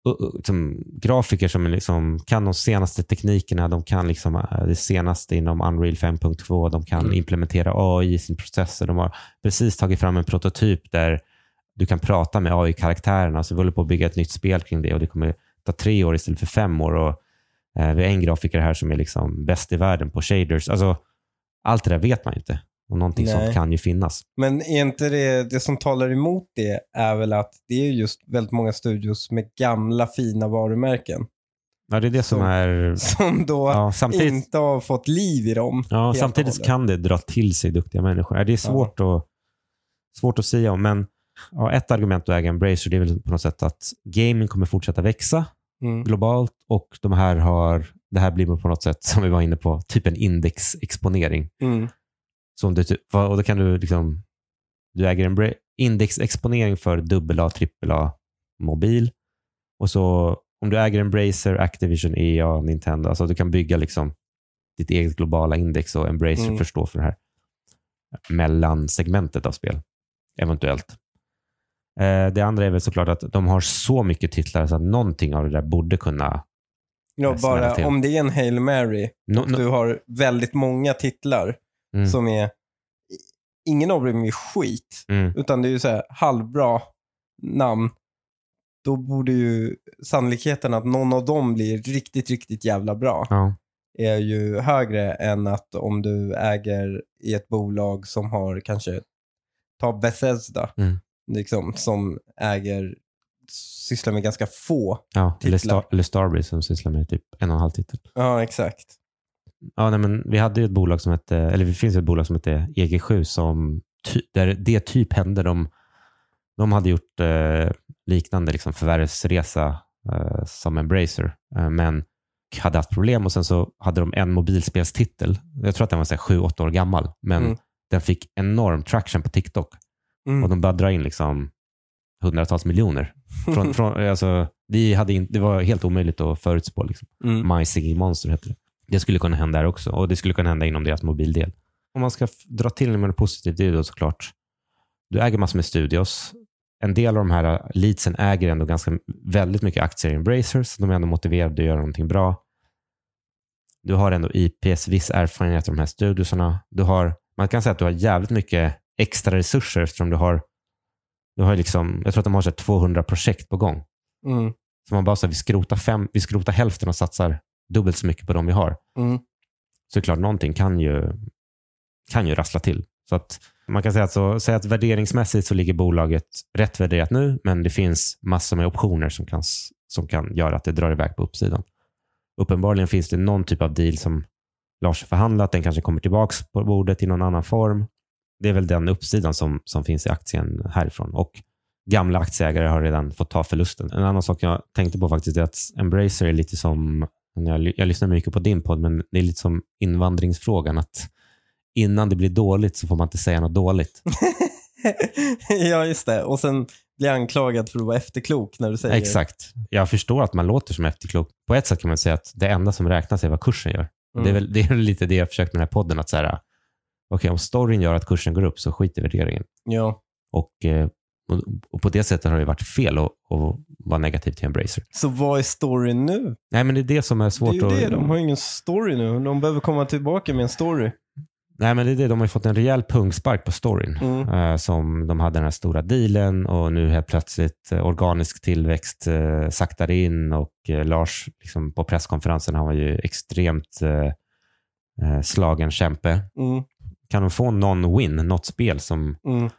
uh, liksom, grafiker som liksom, kan de senaste teknikerna, de kan liksom, äh, det senaste inom Unreal 5.2, de kan Mm. implementera AI i sin processer. De har precis tagit fram en prototyp där du kan prata med AI-karaktärerna, så vi håller på att bygga ett nytt spel kring det och det kommer ta tre år istället för fem år. Och, eh, vi har en grafiker här som är liksom bäst i världen på shaders. Alltså, allt det där vet man inte. Och någonting Nej. sånt kan ju finnas. Men är inte det, det som talar emot det är väl att det är just väldigt många studios med gamla fina varumärken Ja, det är det som Så- är... som då Ja, samtidigt, inte har fått liv i dem. ja, samtidigt kan det dra till sig duktiga människor. Ja, Det är svårt, att, svårt att säga om, men ja, ett argument att äga Embracer det är väl på något sätt att gaming kommer fortsätta växa Mm. globalt och de här har, det här blir på något sätt, som vi var inne på, typ en indexexponering. Mm. Så om du, ty- och då kan du liksom, du äger en indexexponering för AA, AAA mobil. Och så om du äger en Embracer, Activision, EA, Nintendo, alltså du kan bygga liksom ditt eget globala index och Embracer Mm. förstå för det här mellansegmentet av spel, eventuellt. Eh, det andra är väl såklart att de har så mycket titlar så att någonting av det där borde kunna... Ja, Smälla bara till. om det är en Hail Mary No, no, du har väldigt många titlar mm, som är... Ingen av dem är skit, mm, utan det är ju så här halvbra namn. Då borde ju sannolikheten att någon av dem blir riktigt, riktigt jävla bra ja, är ju högre än att om du äger i ett bolag som har kanske, ta Bethesda, Mm. liksom, som äger, sysslar med ganska få. ja. Eller, Titlar. Star, eller Starbreeze som sysslar med typ en och en halv titel. Ja, exakt. Ja, nej, men vi hade ju ett bolag som hette, eller det finns ett bolag som heter EG7 som, ty, där det typ hände. De, de hade gjort eh, liknande liksom, förvärvsresa eh, som Embracer, eh, men hade haft problem och sen så hade de en mobilspelstitel. Jag tror att den var så här sju, åtta år gammal, men Mm. den fick enorm traction på TikTok Mm. och de började dra in liksom hundratals miljoner. Från, från, alltså, vi hade in, det var helt omöjligt att förutspå. Liksom. Mm. My Singing Monster heter det. Det skulle kunna hända där också och det skulle kunna hända inom deras mobildel. Om man ska dra till med något positivt, det är då såklart, du äger massor med studios. en del av de här leadsen äger ändå ganska väldigt mycket aktier i Embracers. Så de är ändå motiverade att göra någonting bra. Du har ändå IPs viss erfarenhet av de här studiosarna. Du har, man kan säga att du har jävligt mycket extra resurser eftersom du har, du har liksom, jag tror att de har så här 200 projekt på gång. Mm. Så man bara säger vi skrotar, fem, vi skrotar hälften och satsar dubbelt så mycket på de vi har. Mm. Så det är klart, någonting kan ju, kan ju rassla till. Så att man kan säga att, så, säga att värderingsmässigt så ligger bolaget rätt värderat nu, men det finns massor med optioner som kan, som kan göra att det drar iväg på uppsidan. Uppenbarligen finns det någon typ av deal som Lars har förhandlat. Den kanske kommer tillbaka på bordet i någon annan form. Det är väl den uppsidan som, som finns i aktien härifrån. Och gamla aktieägare har redan fått ta förlusten. En annan sak jag tänkte på faktiskt är att Embracer är lite som, jag, jag lyssnar mycket på din podd, men det är lite som invandringsfrågan. att Innan det blir dåligt så får man inte säga något dåligt. ja, just det. Och sen blir anklagad för att vara efterklok när du säger... Exakt. Jag förstår att man låter som efterklok. På ett sätt kan man säga att det enda som räknas är vad kursen gör. Mm. Det, är väl, det är lite det jag försökt med den här podden. att så här, okay, Om storyn gör att kursen går upp så skit i värderingen. Ja. Och, eh, och, på det sättet har det varit fel att, att vara negativ till Embracer. Så vad är storyn nu? Nej, men det är det som är Det svårt är ju det. att... De har ingen story nu. De behöver komma tillbaka med en story. Nej, men det är det. De har ju fått en rejäl pungspark på storyn. Mm. Eh, som de hade den här stora dealen och nu helt plötsligt eh, organisk tillväxt eh, saktar in och eh, Lars liksom, på presskonferensen han var ju extremt slagen kämpe. Mm. Kan de få någon win, något spel som, Mm.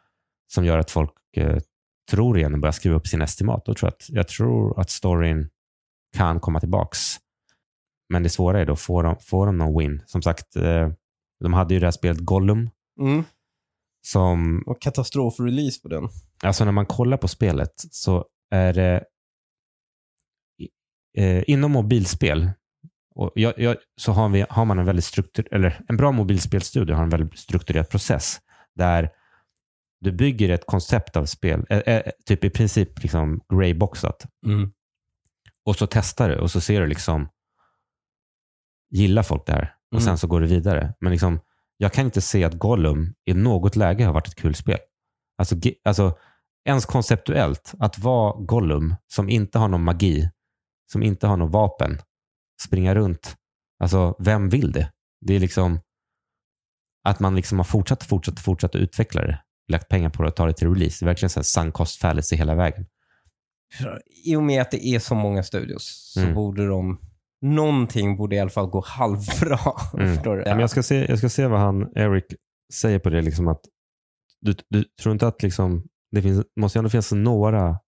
Som gör att folk eh, tror igen och börjar skriva upp sin estimat, då tror jag, att, jag tror att storyn kan komma tillbaks. Men det svåra är då, får de, får de någon win? Som sagt, eh, de hade ju det här spelet Gollum Mm. som Och katastrofrelease på den. Alltså när man kollar på spelet så är det eh, inom mobilspel och jag, jag, så har, vi, har man en väldigt struktur, eller en bra mobilspelstudio har en väldigt strukturerad process där du bygger ett koncept av spel, eh, eh, typ i princip liksom greyboxat. Mm. Och så testar du och så ser du liksom, gillar folk det här? Och Mm. sen så går du vidare. Men liksom, jag kan inte se att Gollum i något läge har varit ett kul spel. Alltså, alltså ens konceptuellt, att vara Gollum som inte har någon magi, som inte har något vapen, springa runt. Alltså, vem vill det? Det är liksom att man liksom har fortsatt, fortsatt, fortsatt att utveckla det. Lagt pengar på det och ta det till release. Det är verkligen så här sunk cost fallacy hela vägen. I och med att det är så många studios så Mm. borde de... Någonting borde i alla fall gå halvbra. Mm. Förstår du? Ja, men jag, ska se, jag ska se vad han, Eric säger på det. Liksom att du, du tror inte att liksom, det finns, måste ju ändå finnas några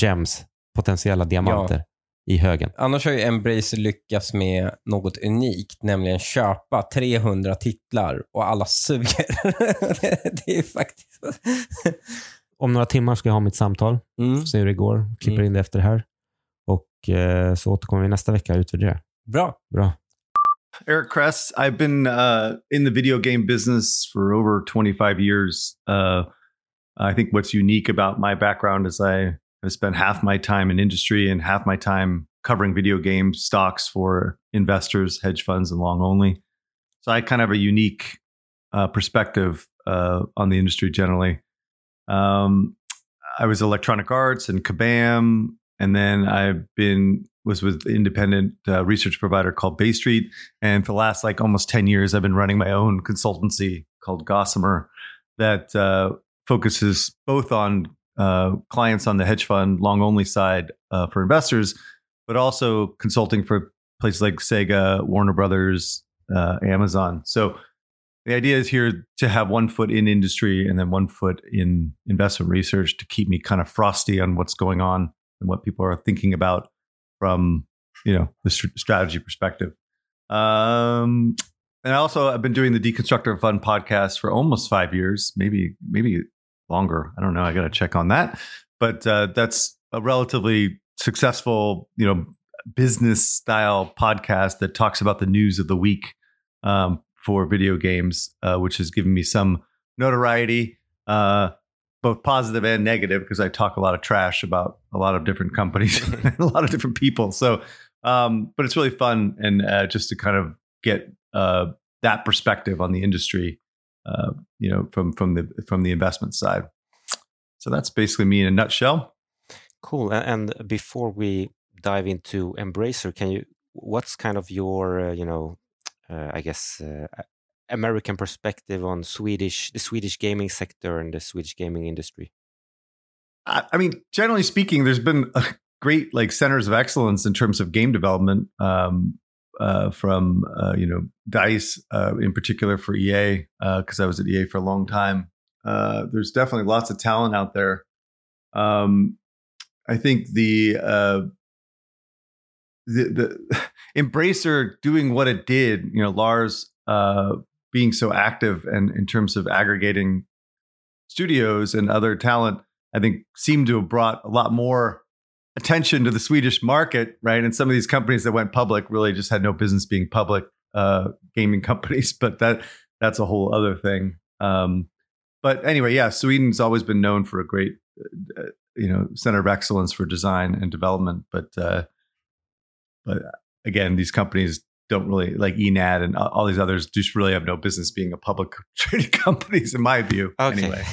gems, potentiella diamanter i högen. Annars har ju Embracer lyckats med något unikt, nämligen köpa 300 titlar och alla suger. det är faktiskt... Om några timmar ska jag ha mitt samtal. Mm. Får se hur det går. Klipper Mm. in det efter det här. Och eh, så återkommer vi nästa vecka och utvärderar. Bra. Bra. Eric Kress. I've been uh, in the video game business for over 25 years. Uh, I think what's unique about my background is I have spent half my time in industry and half my time covering video game stocks for investors, hedge funds, and long only. So I kind of have a unique uh, perspective uh, on the industry generally. Um, I was Electronic Arts and Kabam, and then I've been was with independent uh, research provider called Bay Street, and for the last like almost ten years, I've been running my own consultancy called Gossamer that uh, focuses both on uh, clients on the hedge fund long only side uh, for investors, but also consulting for places like Sega, Warner Brothers, uh, Amazon. So the idea is here to have one foot in industry and then one foot in investment research to keep me kind of frosty on what's going on and what people are thinking about from you know the str- strategy perspective. Um, and I also, I've been doing the Deconstructor Fund podcast for almost five years, maybe maybe longer. I don't know. I got to check on that. But uh, that's a relatively successful, you know, business style podcast that talks about the news of the week um, for video games, uh, which has given me some notoriety, uh, both positive and negative, because I talk a lot of trash about a lot of different companies and a lot of different people. So, um, but it's really fun and uh, just to kind of get uh, that perspective on the industry, uh, you know, from from the from the investment side. So that's basically me in a nutshell. Cool. And before we dive into Embracer, can you? What's kind of your, uh, you know, I guess, uh, American perspective on Swedish, the Swedish gaming sector and the Swedish gaming industry? I, mean, generally speaking, there's been great like centers of excellence in terms of game development. Um, uh, from uh, you know Dice uh, in particular for EA because I was at EA for a long time. Uh, there's definitely lots of talent out there. Um, I think the uh, the the Embracer doing what it did, you know, Lars uh, being so active and in terms of aggregating studios and other talent, I think seemed to have brought a lot more attention to the Swedish market, right? And some of these companies that went public really just had no business being public uh, gaming companies, but that that's a whole other thing. Um, but anyway, yeah, Sweden's always been known for a great, uh, you know, center of excellence for design and development. But uh, but again, these companies don't really like Enad and all these others just really have no business being a public traded companies, in my view. Okay. Anyway,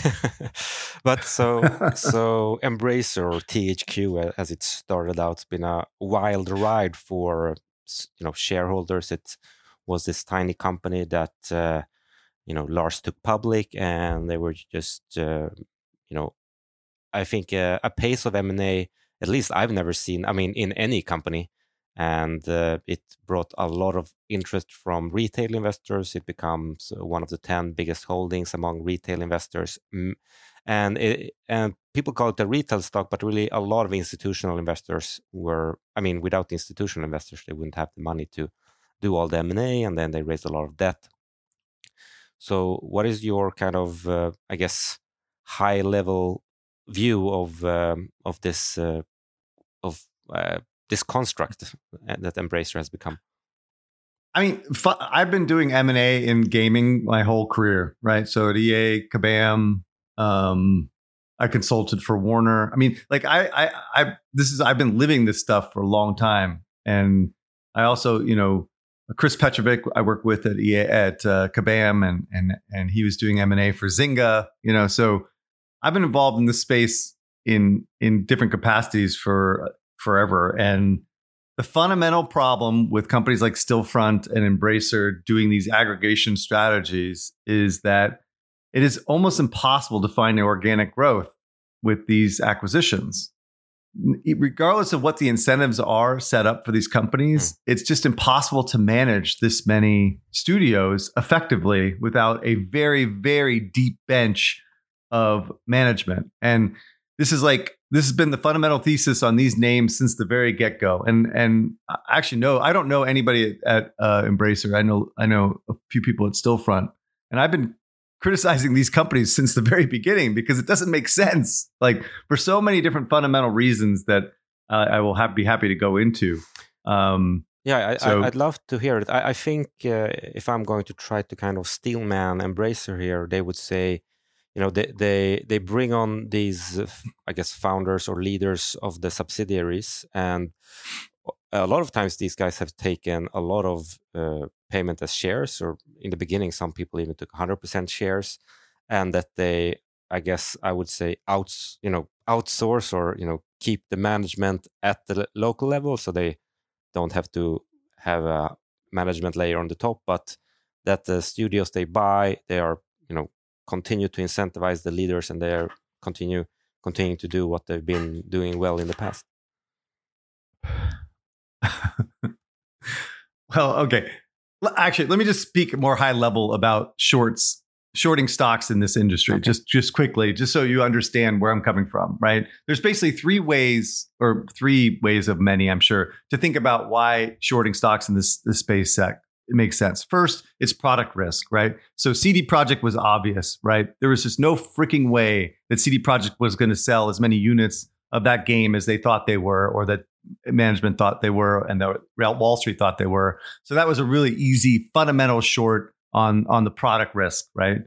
but so so Embracer or THQ, as it started out, has been a wild ride for you know shareholders. It was this tiny company that uh, you know Lars took public, and they were just uh, you know I think uh, a pace of M and A. At least I've never seen. I mean, in any company, and uh, it brought a lot of interest from retail investors. It becomes uh, one of the ten biggest holdings among retail investors, Mm, and it, and people call it a retail stock, but really a lot of institutional investors were. I mean, without the institutional investors, they wouldn't have the money to do all the M and A, and then they raised a lot of debt. So, what is your kind of, uh, I guess, high level view of um, of this uh, of uh, this construct that Embracer has become? I mean, I've been doing M and A in gaming my whole career, right? So at EA, Kabam, um, I consulted for Warner. I mean, like I, I, I, this is I've been living this stuff for a long time, and I also, you know, Chris Petrovic, I work with at EA at uh, Kabam, and and and he was doing M and A for Zynga, you know. So I've been involved in this space in in different capacities for forever, and the fundamental problem with companies like Stillfront and Embracer doing these aggregation strategies is that it is almost impossible to find organic growth with these acquisitions. Regardless of what the incentives are set up for these companies, mm. it's just impossible to manage this many studios effectively without a very, very deep bench of management. And this is like this has been the fundamental thesis on these names since the very get go. And and actually, no, I don't know anybody at, at uh, Embracer. I know I know a few people at Stillfront, and I've been criticizing these companies since the very beginning because it doesn't make sense. Like for so many different fundamental reasons that uh, I will have, be happy to go into. Um, yeah, I, so, I, would love to hear it. I, I think uh, if I'm going to try to kind of steelman Embracer here, they would say you know they they they bring on these i guess founders or leaders of the subsidiaries. And a lot of times these guys have taken a lot of uh, payment as shares or in the beginning some people even took 100% shares and that they i guess i would say outs you know outsource or you know keep the management at the local level so they don't have to have a management layer on the top. But that the studios they buy they are you know continue to incentivize the leaders and they're continue continuing to do what they've been doing well in the past? Well okay. Actually let me just speak more high level about shorts shorting stocks in this industry okay. just just quickly just so you understand where i'm coming from right? There's basically three ways or three ways of many i'm sure to think about why shorting stocks in this, this space sec it makes sense. First, it's product risk, right? So CD Projekt was obvious, right? There was just no freaking way that CD Projekt was going to sell as many units of that game as they thought they were, or that management thought they were, and that Wall Street thought they were. So that was a really easy, fundamental short on on the product risk, right?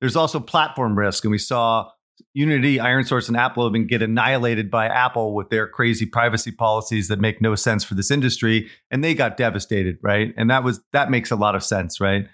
There's also platform risk, and we saw Unity, IronSource, and AppLovin get annihilated by Apple with their crazy privacy policies that make no sense for this industry, and they got devastated, right? And that was that makes a lot of sense, right?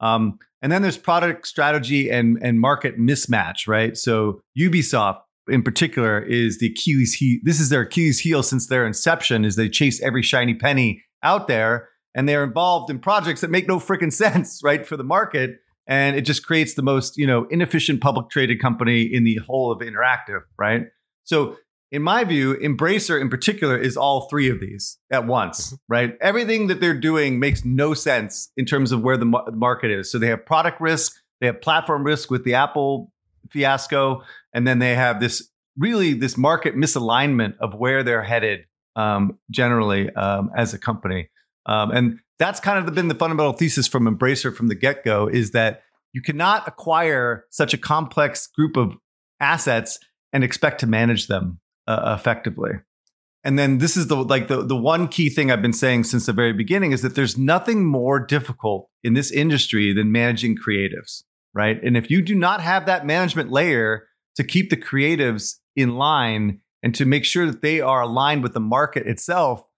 Um, and then there's product strategy and and market mismatch, right? So Ubisoft in particular is the Achilles heel. This is their Achilles heel since their inception. Is they chase every shiny penny out there, and they're involved in projects that make no freaking sense, right, for the market. And it just creates the most, you know, inefficient public traded company in the whole of interactive, right? So in my view, Embracer in particular is all three of these at once, right? Everything that they're doing makes no sense in terms of where the market is. So they have product risk, they have platform risk with the Apple fiasco, and then they have this really this market misalignment of where they're headed um, generally um, as a company. Um, and that's kind of been the fundamental thesis from Embracer from the get go is that you cannot acquire such a complex group of assets and expect to manage them uh, effectively. And then this is the like the the one key thing I've been saying since the very beginning is that there's nothing more difficult in this industry than managing creatives, right? And if you do not have that management layer to keep the creatives in line and to make sure that they are aligned with the market itself,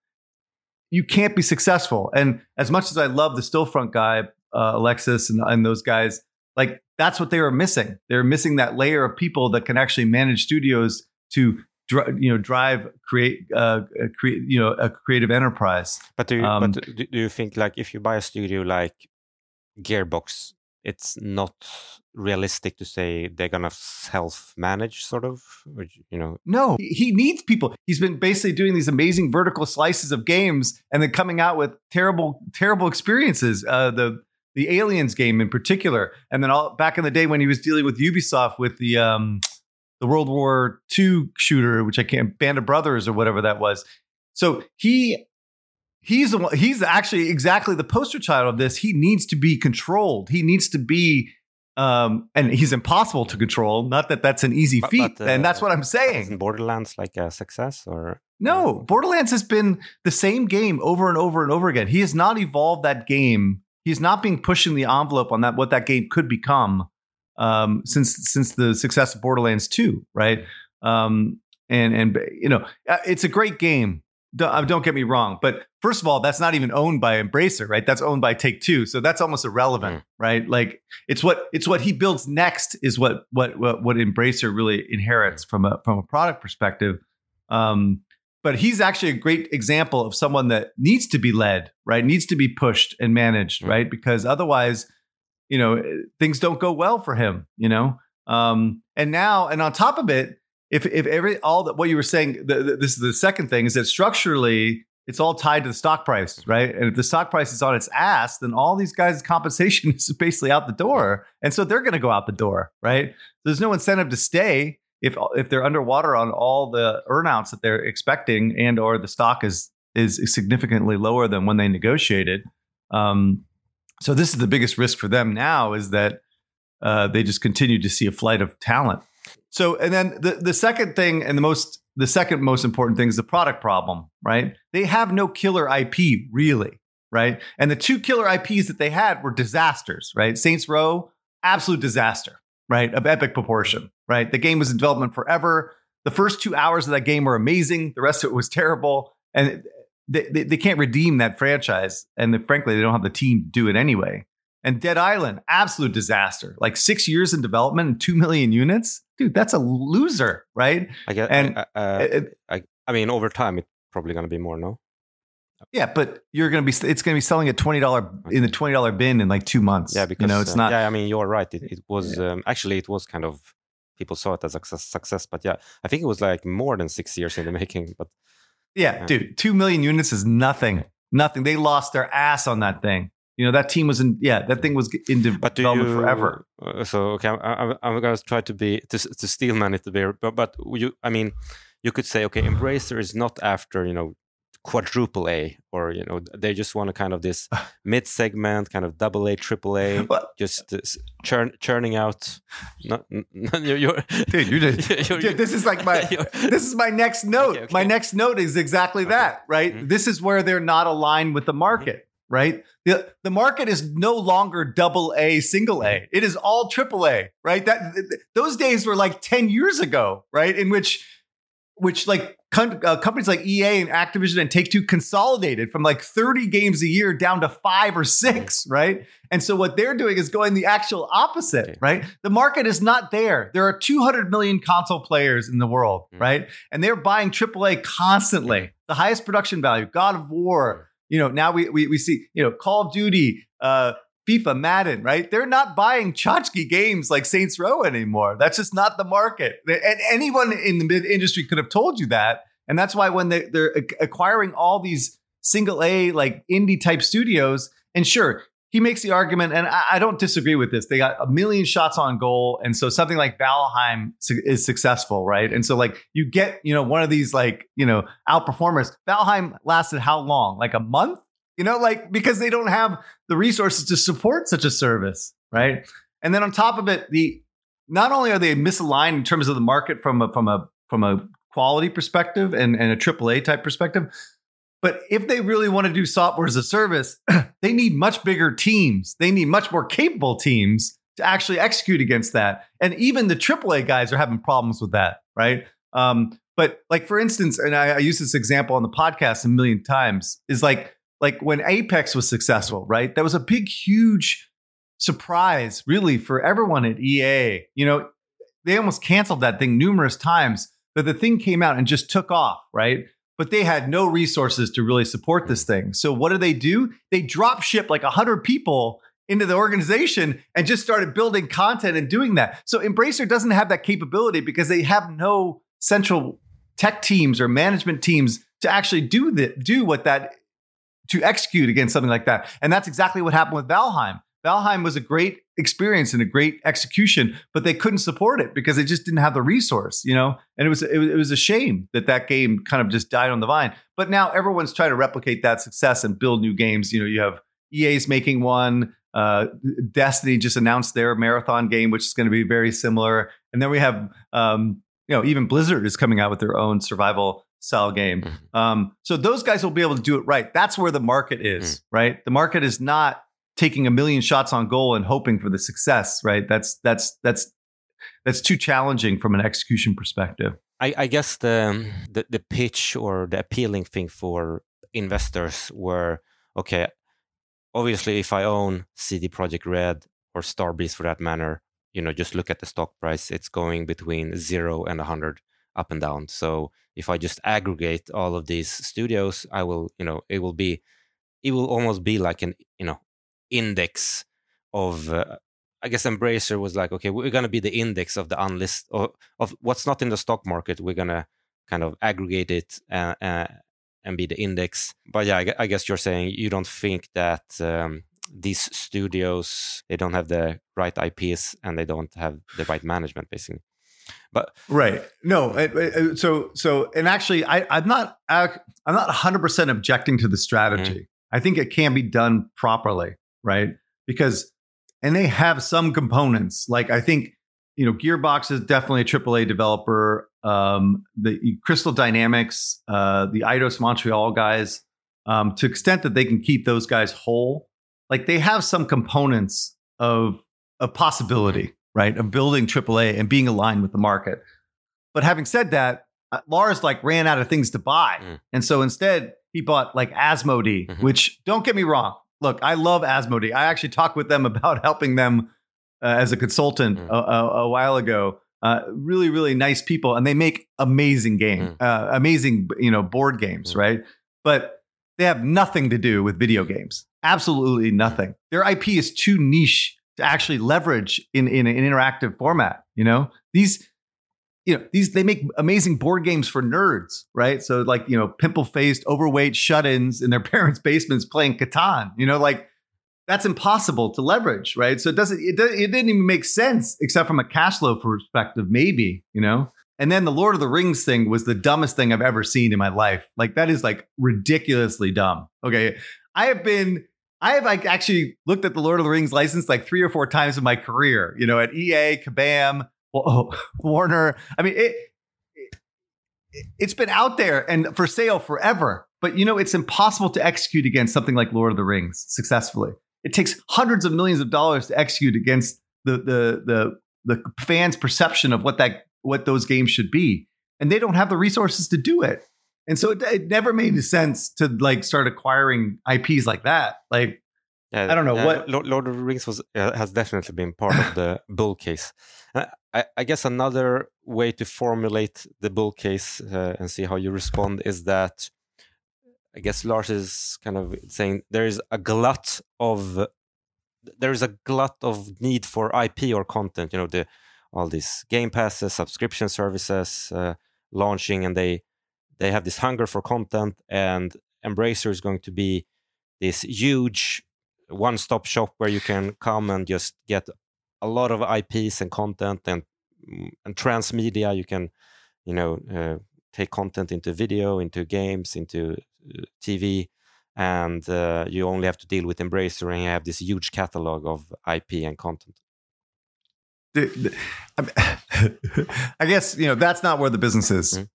you can't be successful. And as much as I love the Stillfront guy, uh, Alexis, and, and those guys, like that's what they were missing. They're missing that layer of people that can actually manage studios to you know drive create uh, create you know a creative enterprise. But do you, Um, but do you think like if you buy a studio like Gearbox, it's not realistic to say they're gonna self-manage, sort of, or, you know? No, he he needs people. He's been basically doing these amazing vertical slices of games and then coming out with terrible, terrible experiences. Uh, the the Aliens game in particular, and then all back in the day when he was dealing with Ubisoft with the um, the World War II shooter, which I can't Band of Brothers or whatever that was. So he he's the one, he's actually exactly the poster child of this. He needs to be controlled. He needs to be um and he's impossible to control. Not that that's an easy feat but, uh, and that's what i'm Isn't saying. Borderlands like a success, or? No borderlands has been the same game over and over and over again. He has not evolved that game. He's not being pushing the envelope on that what that game could become um since since the success of borderlands 2 right? Um and and you know uh, it's a great game don't, uh, don't get me wrong but first of all that's not even owned by embracer right? That's owned by take two so that's almost irrelevant Mm. right? Like it's what it's what he builds next is what what what, what embracer really inherits from a from a product perspective. Um but he's actually a great example of someone that needs to be led right? Needs to be pushed and managed Mm. right? Because otherwise you know things don't go well for him you know? Um and now and on top of it if if every all that what you were saying the, the, this is the second thing is that structurally it's all tied to the stock price right? And if the stock price is on its ass then all these guys compensation is basically out the door. And so they're going to go out the door right? There's no incentive to stay if if they're underwater on all the earnouts that they're expecting and or the stock is is significantly lower than when they negotiated. Um so this is the biggest risk for them now is that uh, they just continue to see a flight of talent so, and then the, the second thing and the most the second most important thing is the product problem, right? They have no killer IP really, right? And the two killer IPs that they had were disasters, right? Saints Row, absolute disaster, right? Of epic proportion, right? The game was in development forever. The first two hours of that game were amazing. The rest of it was terrible, and they, they, they can't redeem that franchise. And frankly, they don't have the team to do it anyway. And Dead Island, absolute disaster. Like six years in development and two million units, dude. That's a loser, right? I guess, And, uh, uh, It- I, I mean, over time, it's probably gonna be more, no? yeah, but you're gonna be. It's gonna be selling at twenty dollar in the twenty dollar bin in like two months. Yeah, because you know it's uh, not. Yeah, I mean, you're right. It, it was um, actually it was kind of people saw it as a success, success, but yeah, I think it was like more than six years in the making. But Yeah, Yeah. dude, two million units is nothing. Nothing. They lost their ass on that thing. You know that team was in. Yeah, that thing was in but development you forever. Uh, so okay, I, I, I'm gonna try to be to to steelman it a bit, but but you, I mean, you could say okay, Embracer is not after you know quadruple A or you know they just want a kind of this mid segment, kind of double A, triple A, just uh, churn churning out. Not, you're, you're, dude, you're just, you're- dude, this is like my this is my next note. Okay, okay. My next note is exactly Okay. that, right? Mhm. This is where they're not aligned with the market, right? The, the market is no longer double A, single A. It is all triple A, right? That th- th- those days were like 10 years ago, right? In which which like com- uh, companies like EA and Activision and Take Two consolidated from like 30 games a year down to five or six, right? And so what they're doing is going the actual opposite, right? The market is not there. There are 200 million console players in the world, Mm. right? And they're buying AAA constantly, the highest production value, God of War. You know, now we we, we see you know Call of Duty, uh, FIFA, Madden, right? They're not buying tchotchke games like Saints Row anymore. That's just not the market. And anyone in the mid industry could have told you that. And that's why when they, they're acquiring all these single A, like indie type studios, and sure, he makes the argument, and I, I don't disagree with this. They got a million shots on goal. And so something like Valheim su- is successful, right? And so, like, you get, you know, one of these, like, you know, outperformers. Valheim lasted how long? Like a month? You know, like, because they don't have the resources to support such a service, right? And then on top of it, the not only are they misaligned in terms of the market from a from a from a quality perspective and, and a AAA type perspective, but if they really want to do software as a service, they need much bigger teams. They need much more capable teams to actually execute against that. And even the AAA guys are having problems with that, right? Um, but like for instance, and I, I use this example on the podcast a million times, is like like when Apex was successful, right? That was a big, huge surprise, really, for everyone at EA. You know, they almost canceled that thing numerous times, but the thing came out and just took off, right? But they had no resources to really support this thing. So what do they do? They drop ship like 100 people into the organization and just started building content and doing that. So Embracer doesn't have that capability because they have no central tech teams or management teams to actually do that, do what that to execute against something like that. And that's exactly what happened with Valheim. Valheim was a great experience and a great execution, but they couldn't support it because they just didn't have the resource, you know. And it was it was, it was a shame that that game kind of just died on the vine. But now everyone's trying to replicate that success and build new games. You know, you have EA's making one. Uh, Destiny just announced their marathon game, which is going to be very similar. And then we have, um, you know, even Blizzard is coming out with their own survival style game. Mhm. Um, so those guys will be able to do it right. That's where the market is, right? The market is not taking a million shots on goal and hoping for the success, right? That's that's that's that's too challenging from an execution perspective. I, I guess the, the the pitch or the appealing thing for investors were okay. Obviously, if I own CD Projekt Red or Starbreeze for that matter, you know, just look at the stock price. It's going between zero and a hundred up and down. So if I just aggregate all of these studios, I will, you know, it will be, it will almost be like an, you know, index of. Uh, I guess Embracer was like, okay, we're going to be the index of the unlist of, of what's not in the stock market. We're going to kind of aggregate it uh, uh, and be the index. But yeah, I, I guess you're saying you don't think that um, these studios they don't have the right IPs and they don't have the right management, basically. But Right. No. it- it- So so and actually, I I'm not I'm not 100 percent objecting to the strategy. I think it can be done properly, right? Because and they have some components. Like I think you know, Gearbox is definitely a AAA developer. Um, the Crystal Dynamics, uh, the Eidos Montreal guys, um, to extent that they can keep those guys whole, like they have some components of a possibility, right, of building AAA and being aligned with the market. But having said that, uh, Lars like ran out of things to buy, Mm. and so instead he bought like Asmodee, Mhm. which don't get me wrong. Look, I love Asmodee. I actually talked with them about helping them uh, as a consultant Mm. a, a, a while ago. Uh, really, really nice people, and they make amazing game, Mm. uh, amazing you know board games, Mm. right? But they have nothing to do with video games. Absolutely nothing. Their IP is too niche to actually leverage in, in an interactive format. You know these, you know these they make amazing board games for nerds, right? So like you know pimple faced, overweight shut-ins in their parents' basements playing Catan. You know like that's impossible to leverage, right? So it doesn't it, it didn't even make sense except from a cash flow perspective, maybe you know. And then the Lord of the Rings thing was the dumbest thing I've ever seen in my life. Like that is like ridiculously dumb. Okay, I have been. I have like actually looked at the Lord of the Rings license like three or four times in my career. You know, at EA, Kabam, Wa- Warner. I mean, it, it it's been out there and for sale forever. But you know, it's impossible to execute against something like Lord of the Rings successfully. It takes hundreds of millions of dollars to execute against the the the the fans' perception of what that what those games should be. and they don't have the resources to do it. And so it, it never made sense to like start acquiring IPs like that. Like Yeah, I don't know, uh, what- Lord, Lord of the Rings was uh, has definitely been part of the bull case. Uh, I, I guess another way to formulate the bull case uh, and see how you respond is that I guess Lars is kind of saying there is a glut of there is a glut of need for IP or content. You know, the all these game passes, subscription services uh, launching, and they they have this hunger for content. And Embracer is going to be this huge one-stop shop where you can come and just get a lot of IPs and content and mm, and transmedia. You can, you know, uh, take content into video, into games, into uh, TV, and uh, you only have to deal with Embracer, and you have this huge catalog of IP and content. I I guess you know that's not where the business is. Mhm.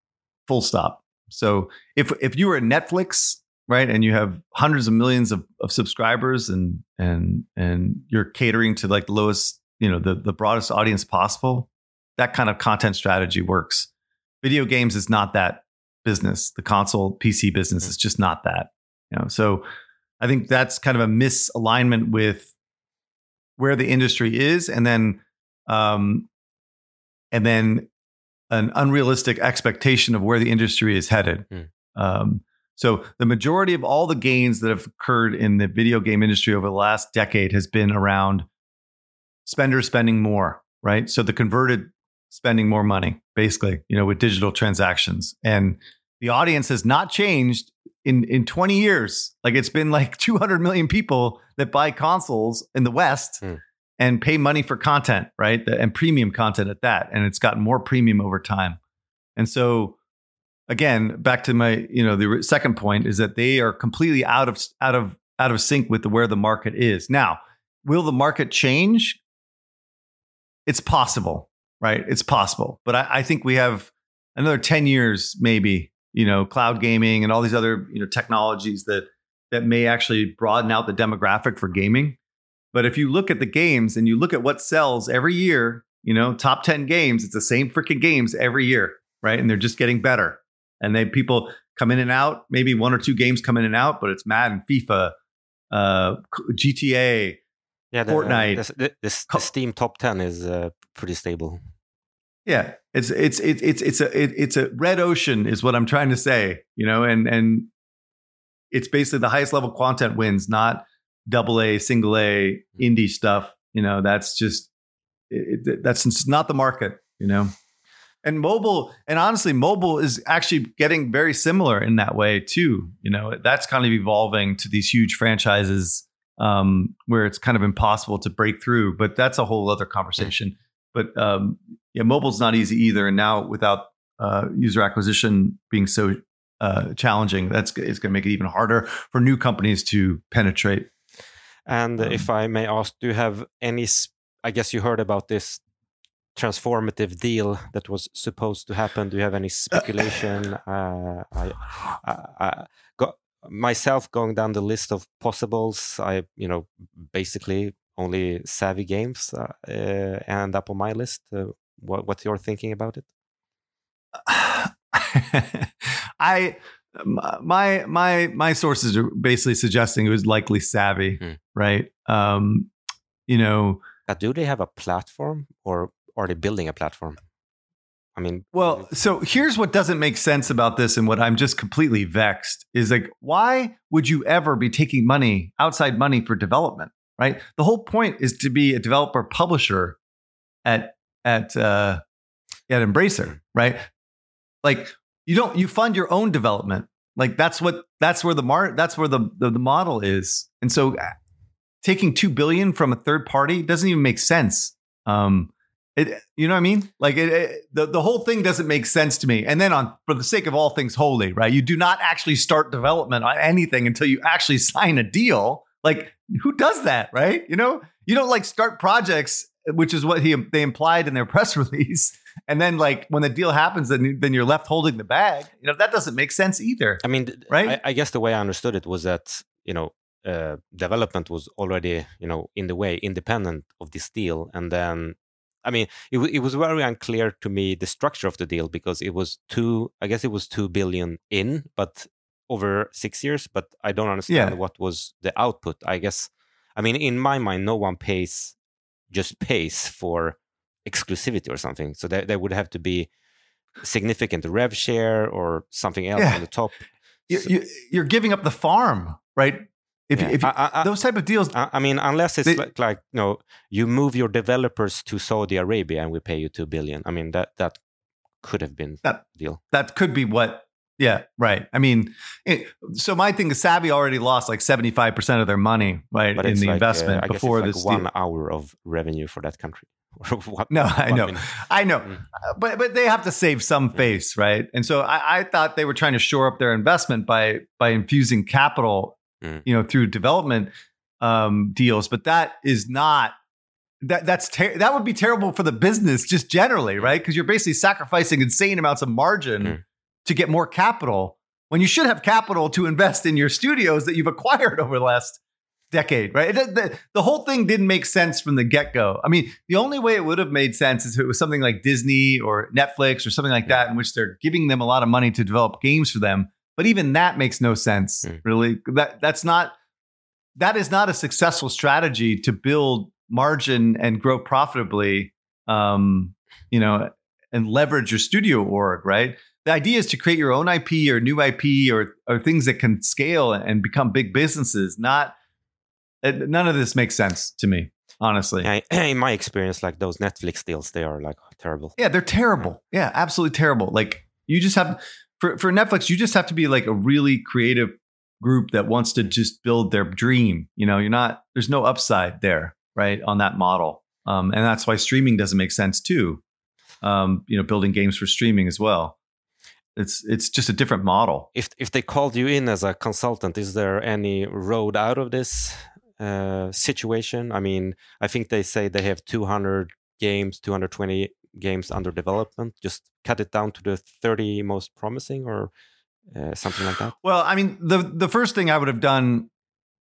Full stop. So if if you were at Netflix, right, and you have hundreds of millions of, of subscribers, and and and you're catering to like the lowest, you know, the the broadest audience possible, that kind of content strategy works. Video games is not that business. The console PC business is just not that. You know, so I think that's kind of a misalignment with where the industry is, and then um, and then an unrealistic expectation of where the industry is headed. Mm. Um, so the majority of all the gains that have occurred in the video game industry over the last decade has been around spenders spending more, right? So the converted spending more money, basically, you know, with digital transactions, and the audience has not changed in in 20 years. Like it's been like 200 million people that buy consoles in the West Hmm. and pay money for content, right? And premium content at that, and it's gotten more premium over time. And so again, back to my, you know, the second point is that they are completely out of out of out of sync with the, where the market is. Now, will the market change? It's possible, right? It's possible. But I, I think we have another 10 years, maybe, you know, cloud gaming and all these other, you know, technologies that that may actually broaden out the demographic for gaming. But if you look at the games and you look at what sells every year, you know, top 10 games, it's the same freaking games every year, right? And they're just getting better. And they people come in and out, maybe one or two games come in and out, but it's Madden, FIFA, uh, GTA, Yeah, the, Fortnite. The, the, the, the Steam top ten is uh, pretty stable. Yeah, it's it's it's it's it's a it, it's a red ocean is what I'm trying to say, you know, and and it's basically the highest level content wins, not double A, single A, indie stuff. You know, that's just it, that's not the market, you know. And mobile, and honestly, mobile is actually getting very similar in that way too. You know, that's kind of evolving to these huge franchises um, where it's kind of impossible to break through. But that's a whole other conversation. But um, yeah, mobile's not easy either. And now without uh, user acquisition being so uh, challenging, that's it's going to make it even harder for new companies to penetrate. And Um, if I may ask, do you have any? I guess you heard about this transformative deal that was supposed to happen. Do you have any speculation? Uh, I, I, I got myself going down the list of possibles. I, you know, basically only savvy games uh, uh, end up on my list. Uh, what, what's your thinking about it? I my my my sources are basically suggesting it was likely savvy, Hmm. right? Um, you know, Uh, do they have a platform, or are they building a platform? I mean, Well, so here's what doesn't make sense about this, and what I'm just completely vexed is like, why would you ever be taking money, outside money for development, right? The whole point is to be a developer publisher at at uh, at Embracer, right? Like you don't you fund your own development, like that's what that's where the mar that's where the the, the model is, and so uh, taking two billion from a third party doesn't even make sense. Um, it, you know what I mean? Like it, it, the the whole thing doesn't make sense to me. And then on for the sake of all things holy, right? You do not actually start development on anything until you actually sign a deal. Like who does that, right? You know, you don't like start projects, which is what he they implied in their press release. And then like when the deal happens, then then you're left holding the bag. You know that doesn't make sense either. I mean, Right? I, I guess the way I understood it was that you know uh, development was already you know in the way independent of this deal, and then I mean, it, it was very unclear to me the structure of the deal because it was two. I guess it was two billion in, but over six years. But I don't understand Yeah. what was the output. I guess. I mean, in my mind, no one pays just pays for exclusivity or something. So there, there would have to be significant rev share or something else Yeah. on the top. You, So- you, you're giving up the farm, right? If, Yeah. if I- I- I- those type of deals, I I mean, unless it's They- like, like you know, you move your developers to Saudi Arabia and we pay you two billion. I mean, that that could have been That- deal. that could be what. Yeah, right. I mean, it, so my thing is, Savvy already lost like seventy five percent of their money, right, But in the like, uh, investment guess before it's this. like deal. one hour of revenue for that country. What- No, I know. minute. I know, Mm. Uh, but but they have to save some face, right? And so I, I thought they were trying to shore up their investment by by infusing capital, Mm. you know, through development um, deals. But that is not that that's ter- that would be terrible for the business just generally, right? Because you're basically sacrificing insane amounts of margin Mm. to get more capital when you should have capital to invest in your studios that you've acquired over the last decade, right? It, the, the whole thing didn't make sense from the get go. I mean, the only way it would have made sense is if it was something like Disney or Netflix or something like that, in which they're giving them a lot of money to develop games for them. But even that makes no sense, Mm. really. That that's not that is not a successful strategy to build margin and grow profitably. Um, you know, and leverage your studio org, right? The idea is to create your own IP or new IP or or things that can scale and become big businesses. Not none of this makes sense to me, honestly. In my experience, like those Netflix deals, they are like terrible. Yeah, they're terrible. Yeah, absolutely terrible. Like you just have for for Netflix, you just have to be like a really creative group that wants to just build their dream. You know, you're not there's no upside there, right, on that model. Um, and that's why streaming doesn't make sense too. Um, you know, building games for streaming as well. It's it's just a different model. If if they called you in as a consultant, is there any road out of this uh, situation? I mean, I think they say they have 200 games, 220 games under development. Just cut it down to the 30 most promising, or uh, something like that. Well, I mean, the the first thing I would have done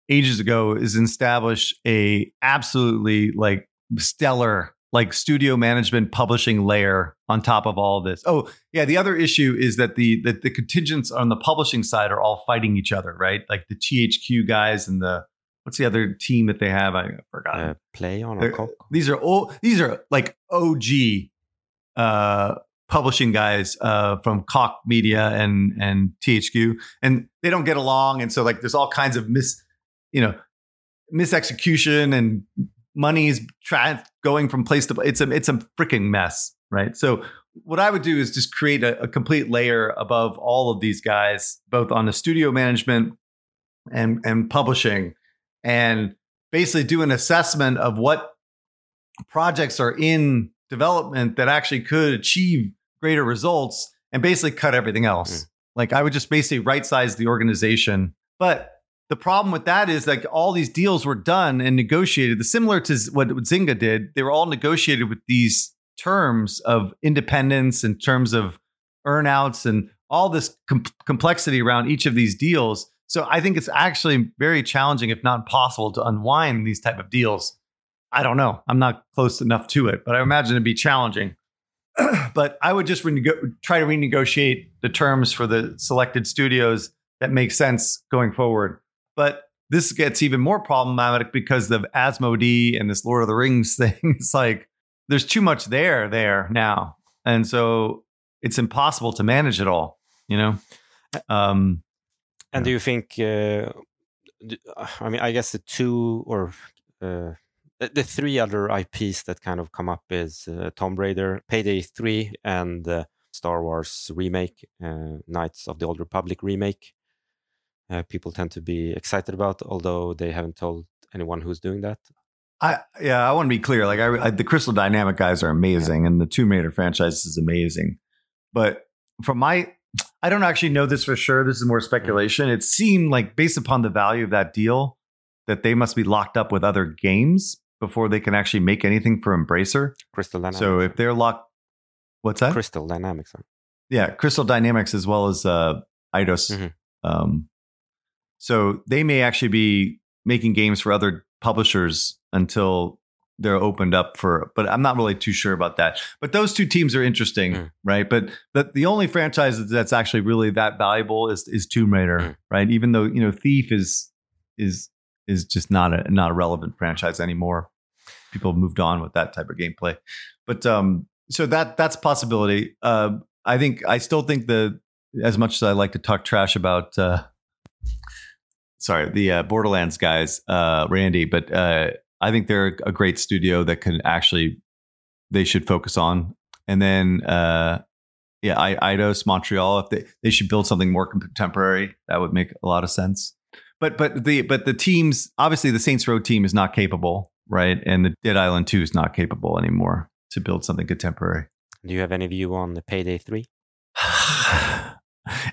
ages ago is establish a absolutely like stellar like studio management publishing layer on top of all of this. Oh, yeah, the other issue is that the that the contingents on the publishing side are all fighting each other, right? Like the THQ guys and the what's the other team that they have? I forgot. Uh, Plaion They're- these are old, these are like OG uh, publishing guys uh, from Koch Media and and THQ, and they don't get along, and so like there's all kinds of mis, you know, misexecution and money is tra- going from place to place. It's a it's a freaking mess, right? So what I would do is just create a, a complete layer above all of these guys, both on the studio management and and publishing, and basically do an assessment of what projects are in development that actually could achieve greater results and basically cut everything else. Mm. Like I would just basically right size the organization. But the problem with that is like all these deals were done and negotiated, the similar to what Zynga did. They were all negotiated with these terms of independence in terms of earnouts and all this com- complexity around each of these deals. So I think it's actually very challenging, if not impossible, to unwind these type of deals. I don't know. I'm not close enough to it, but I imagine it'd be challenging. but I would just renego- try to renegotiate the terms for the selected studios that make sense going forward. But this gets even more problematic because of Asmodee and this Lord of the Rings thing. It's like there's too much there there now, and so it's impossible to manage it all. You know. Um, And Yeah. do you think? Uh, I mean, I guess the two or uh, the, the three other IPs that kind of come up is uh, Tomb Raider, Payday Three, and uh, Star Wars remake, uh, Knights of the Old Republic remake. Uh, people tend to be excited about, although they haven't told anyone who's doing that. I yeah, I want to be clear. Like I, I the Crystal Dynamic guys are amazing, and the Tomb Raider franchise is amazing. But from my, I don't actually know this for sure. This is more speculation. It seemed like based upon the value of that deal, that they must be locked up with other games before they can actually make anything for Embracer. Crystal Dynamics. So if they're locked, what's that? Crystal Dynamics. yeah, Crystal Dynamics as well as uh, Eidos. Mhm. Um, so they may actually be making games for other publishers until they're opened up for, but I'm not really too sure about that. But those two teams are interesting, Mm. right? But the the only franchise that's actually really that valuable is is Tomb Raider, Mm. right? Even though you know Thief is is is just not a not a relevant franchise anymore. People have moved on with that type of gameplay, but um, so that that's possibility. Uh, I think I still think the as much as I like to talk trash about. Uh, sorry, the uh, Borderlands guys, uh, Randy, but uh, I think they're a great studio that can actually they should focus on. And then, uh, yeah, I, Eidos, Montreal, if they they should build something more contemporary, that would make a lot of sense. But but the but the teams obviously the Saints Row team is not capable, right? And the Dead Island Two is not capable anymore to build something contemporary. Do you have any view on the Payday 3?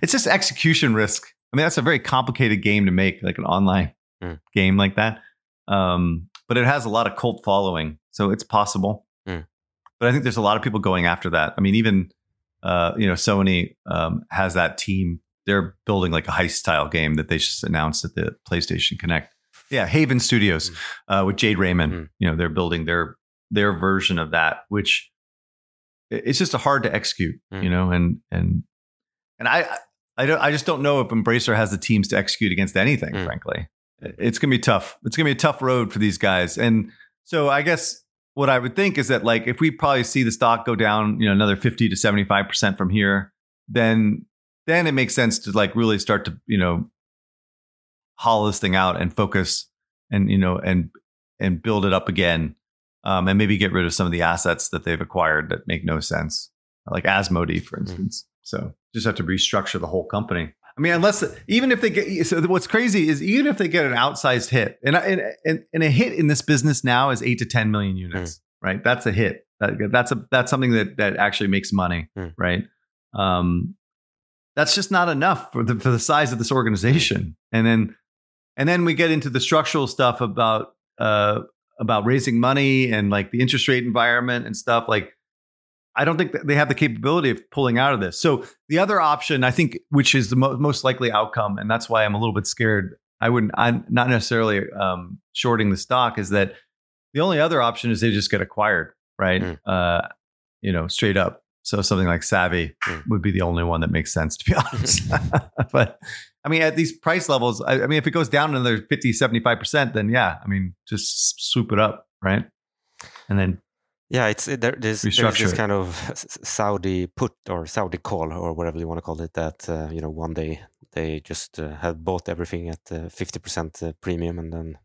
it's just execution risk. I mean, that's a very complicated game to make, like an online Mm. game like that. Um, but it has a lot of cult following, so it's possible. Mm. But I think there's a lot of people going after that. I mean, even uh, you know, Sony um, has that team. They're building like a heist style game that they just announced at the PlayStation Connect. Yeah, Haven Studios uh, with Jade Raymond. Mm. You know, they're building their their version of that, which it's just a hard to execute. Mm. You know, and and and I I don't I just don't know if Embracer has the teams to execute against anything. Mm. Frankly, it's gonna be tough. It's gonna be a tough road for these guys. And so I guess what I would think is that like if we probably see the stock go down, you know, another fifty to seventy five percent from here, then then it makes sense to like really start to you know hollow this thing out and focus and you know and and build it up again um, and maybe get rid of some of the assets that they've acquired that make no sense like asmodee for instance. So just have to restructure the whole company. I mean unless even if they get so what's crazy is even if they get an outsized hit and and, and, and a hit in this business now is 8 to 10 million units right? That's a hit. That, that's a that's something that that actually makes money Mm. right? Um that's just not enough for the for the size of this organization. And then and then we get into the structural stuff about uh about raising money and like the interest rate environment and stuff like I don't think that they have the capability of pulling out of this. So the other option, I think, which is the mo- most likely outcome, and that's why I'm a little bit scared. I wouldn't. I'm not necessarily um, shorting the stock. Is that the only other option is they just get acquired, right? Mm. Uh, you know, straight up. So something like Savvy Mm. would be the only one that makes sense, to be honest. but I mean, at these price levels, I, I mean, if it goes down another 50, 75%, then yeah, I mean, just swoop it up, right? And then Yeah, it's there, there's, there's this kind of Saudi put or Saudi call or whatever you want to call it. That uh, you know, one day they just uh, have bought everything at uh, fifty percent uh, premium, and then.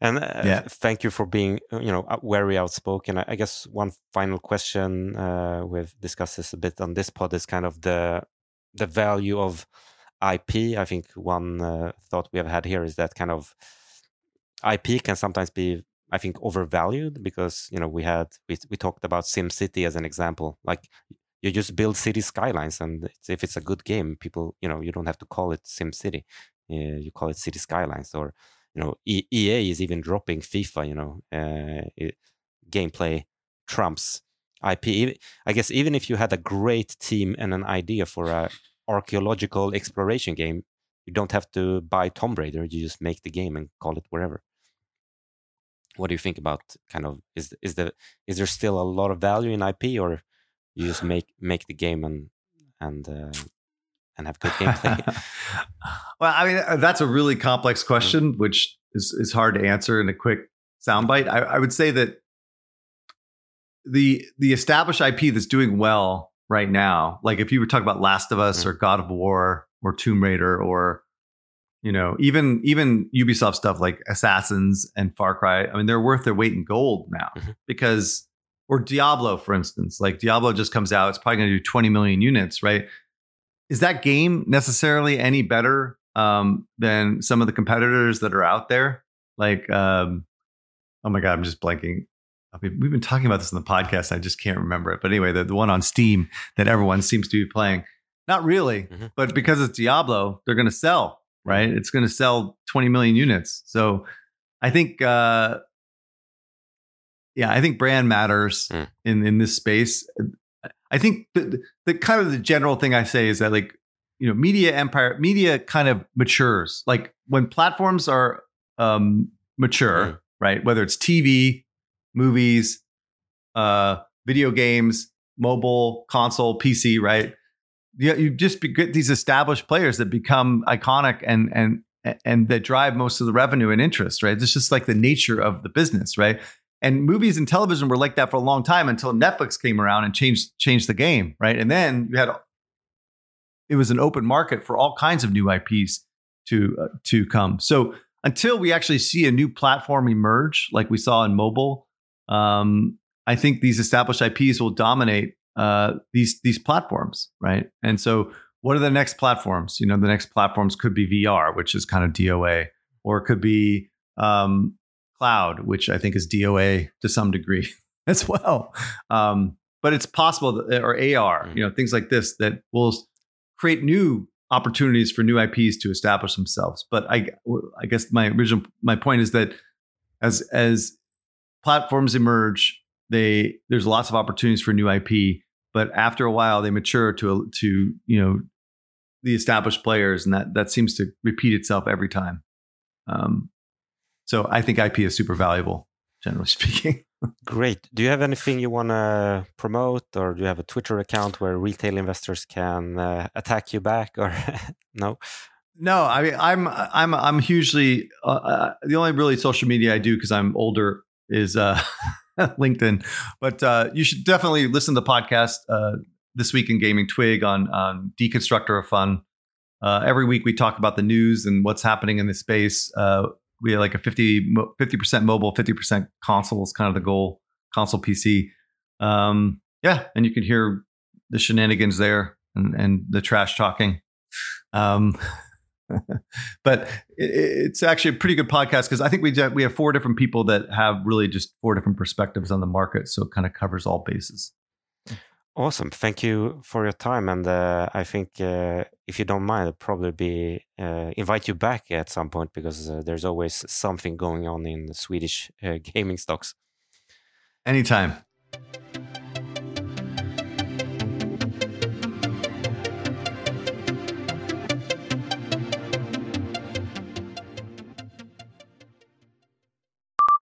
And uh, Yeah. thank you for being uh, you know very outspoken. I, I guess one final question uh, we've discussed this a bit on this pod is kind of the the value of IP. I think one uh, thought we have had here is that kind of IP can sometimes be I think overvalued because you know we had we we talked about SimCity as an example. Like you just build city skylines, and it's, if it's a good game, people you know you don't have to call it SimCity. Uh, you call it City Skylines, or you know EA is even dropping FIFA. You know, uh, it, gameplay trumps IP. I guess even if you had a great team and an idea for a archaeological exploration game, you don't have to buy Tomb Raider. You just make the game and call it wherever what do you think about kind of is is the is there still a lot of value in IP or you just make make the game and and uh, and have good gameplay? well, I mean, uh, that's a really complex question, which is, is hard to answer in a quick soundbite. I, I would say that the the established IP that's doing well right now, like if you were talking about Last of Us Mm. or God of War or Tomb Raider or you know even even Ubisoft stuff like Assassins and Far Cry, I mean, they're worth their weight in gold now Mhm. because or Diablo, for instance, like Diablo just comes out, it's probably going to do 20 million units, right? Is that game necessarily any better um, than some of the competitors that are out there? Like, um, oh my god, I'm just blanking. I mean, we've been talking about this in the podcast. I just can't remember it. But anyway, the, the one on Steam that everyone seems to be playing. Not really, Mhm. but because it's Diablo, they're going to sell, right? It's going to sell 20 million units. So I think, uh, yeah, I think brand matters Mm. in in this space. I think the, the, kind of the general thing I say is that like you know media empire media kind of matures like when platforms are um mature Mm. right whether it's TV movies, uh, video games, mobile, console, PC, right? You, you just be, get these established players that become iconic and and and that drive most of the revenue and interest, right? It's just like the nature of the business, right? And movies and television were like that for a long time until Netflix came around and changed changed the game, right? And then you had it was an open market for all kinds of new IPs to uh, to come. So until we actually see a new platform emerge, like we saw in mobile, um, I think these established IPs will dominate uh, these these platforms, right? And so, what are the next platforms? You know, the next platforms could be VR, which is kind of DOA, or it could be um, cloud, which I think is DOA to some degree as well. Um, but it's possible that, or AR, you know, things like this that will create new opportunities for new IPs to establish themselves. But I, I guess my original my point is that as as platforms emerge, they there's lots of opportunities for new IP. But after a while, they mature to to you know the established players, and that that seems to repeat itself every time. Um, so I think IP is super valuable, generally speaking. Great. Do you have anything you want to promote, or do you have a Twitter account where retail investors can uh, attack you back, or no? No, I mean I'm I'm I'm hugely uh, uh the only really social media I do because I'm older is uh, LinkedIn, but uh, you should definitely listen to the podcast uh, this week in gaming twig on on deconstructor of fun. Uh, every week we talk about the news and what's happening in the space. We have like a 50 percent mobile, fifty percent console is kind of the goal. Console PC, um, yeah, and you can hear the shenanigans there and, and the trash talking. Um, but it, it's actually a pretty good podcast because I think we we have four different people that have really just four different perspectives on the market, so it kind of covers all bases. Awesome. Thank you for your time. And uh, I think uh, if you don't mind, I'll probably be uh, invite you back at some point because uh, there's always something going on in Swedish uh, gaming stocks. Anytime.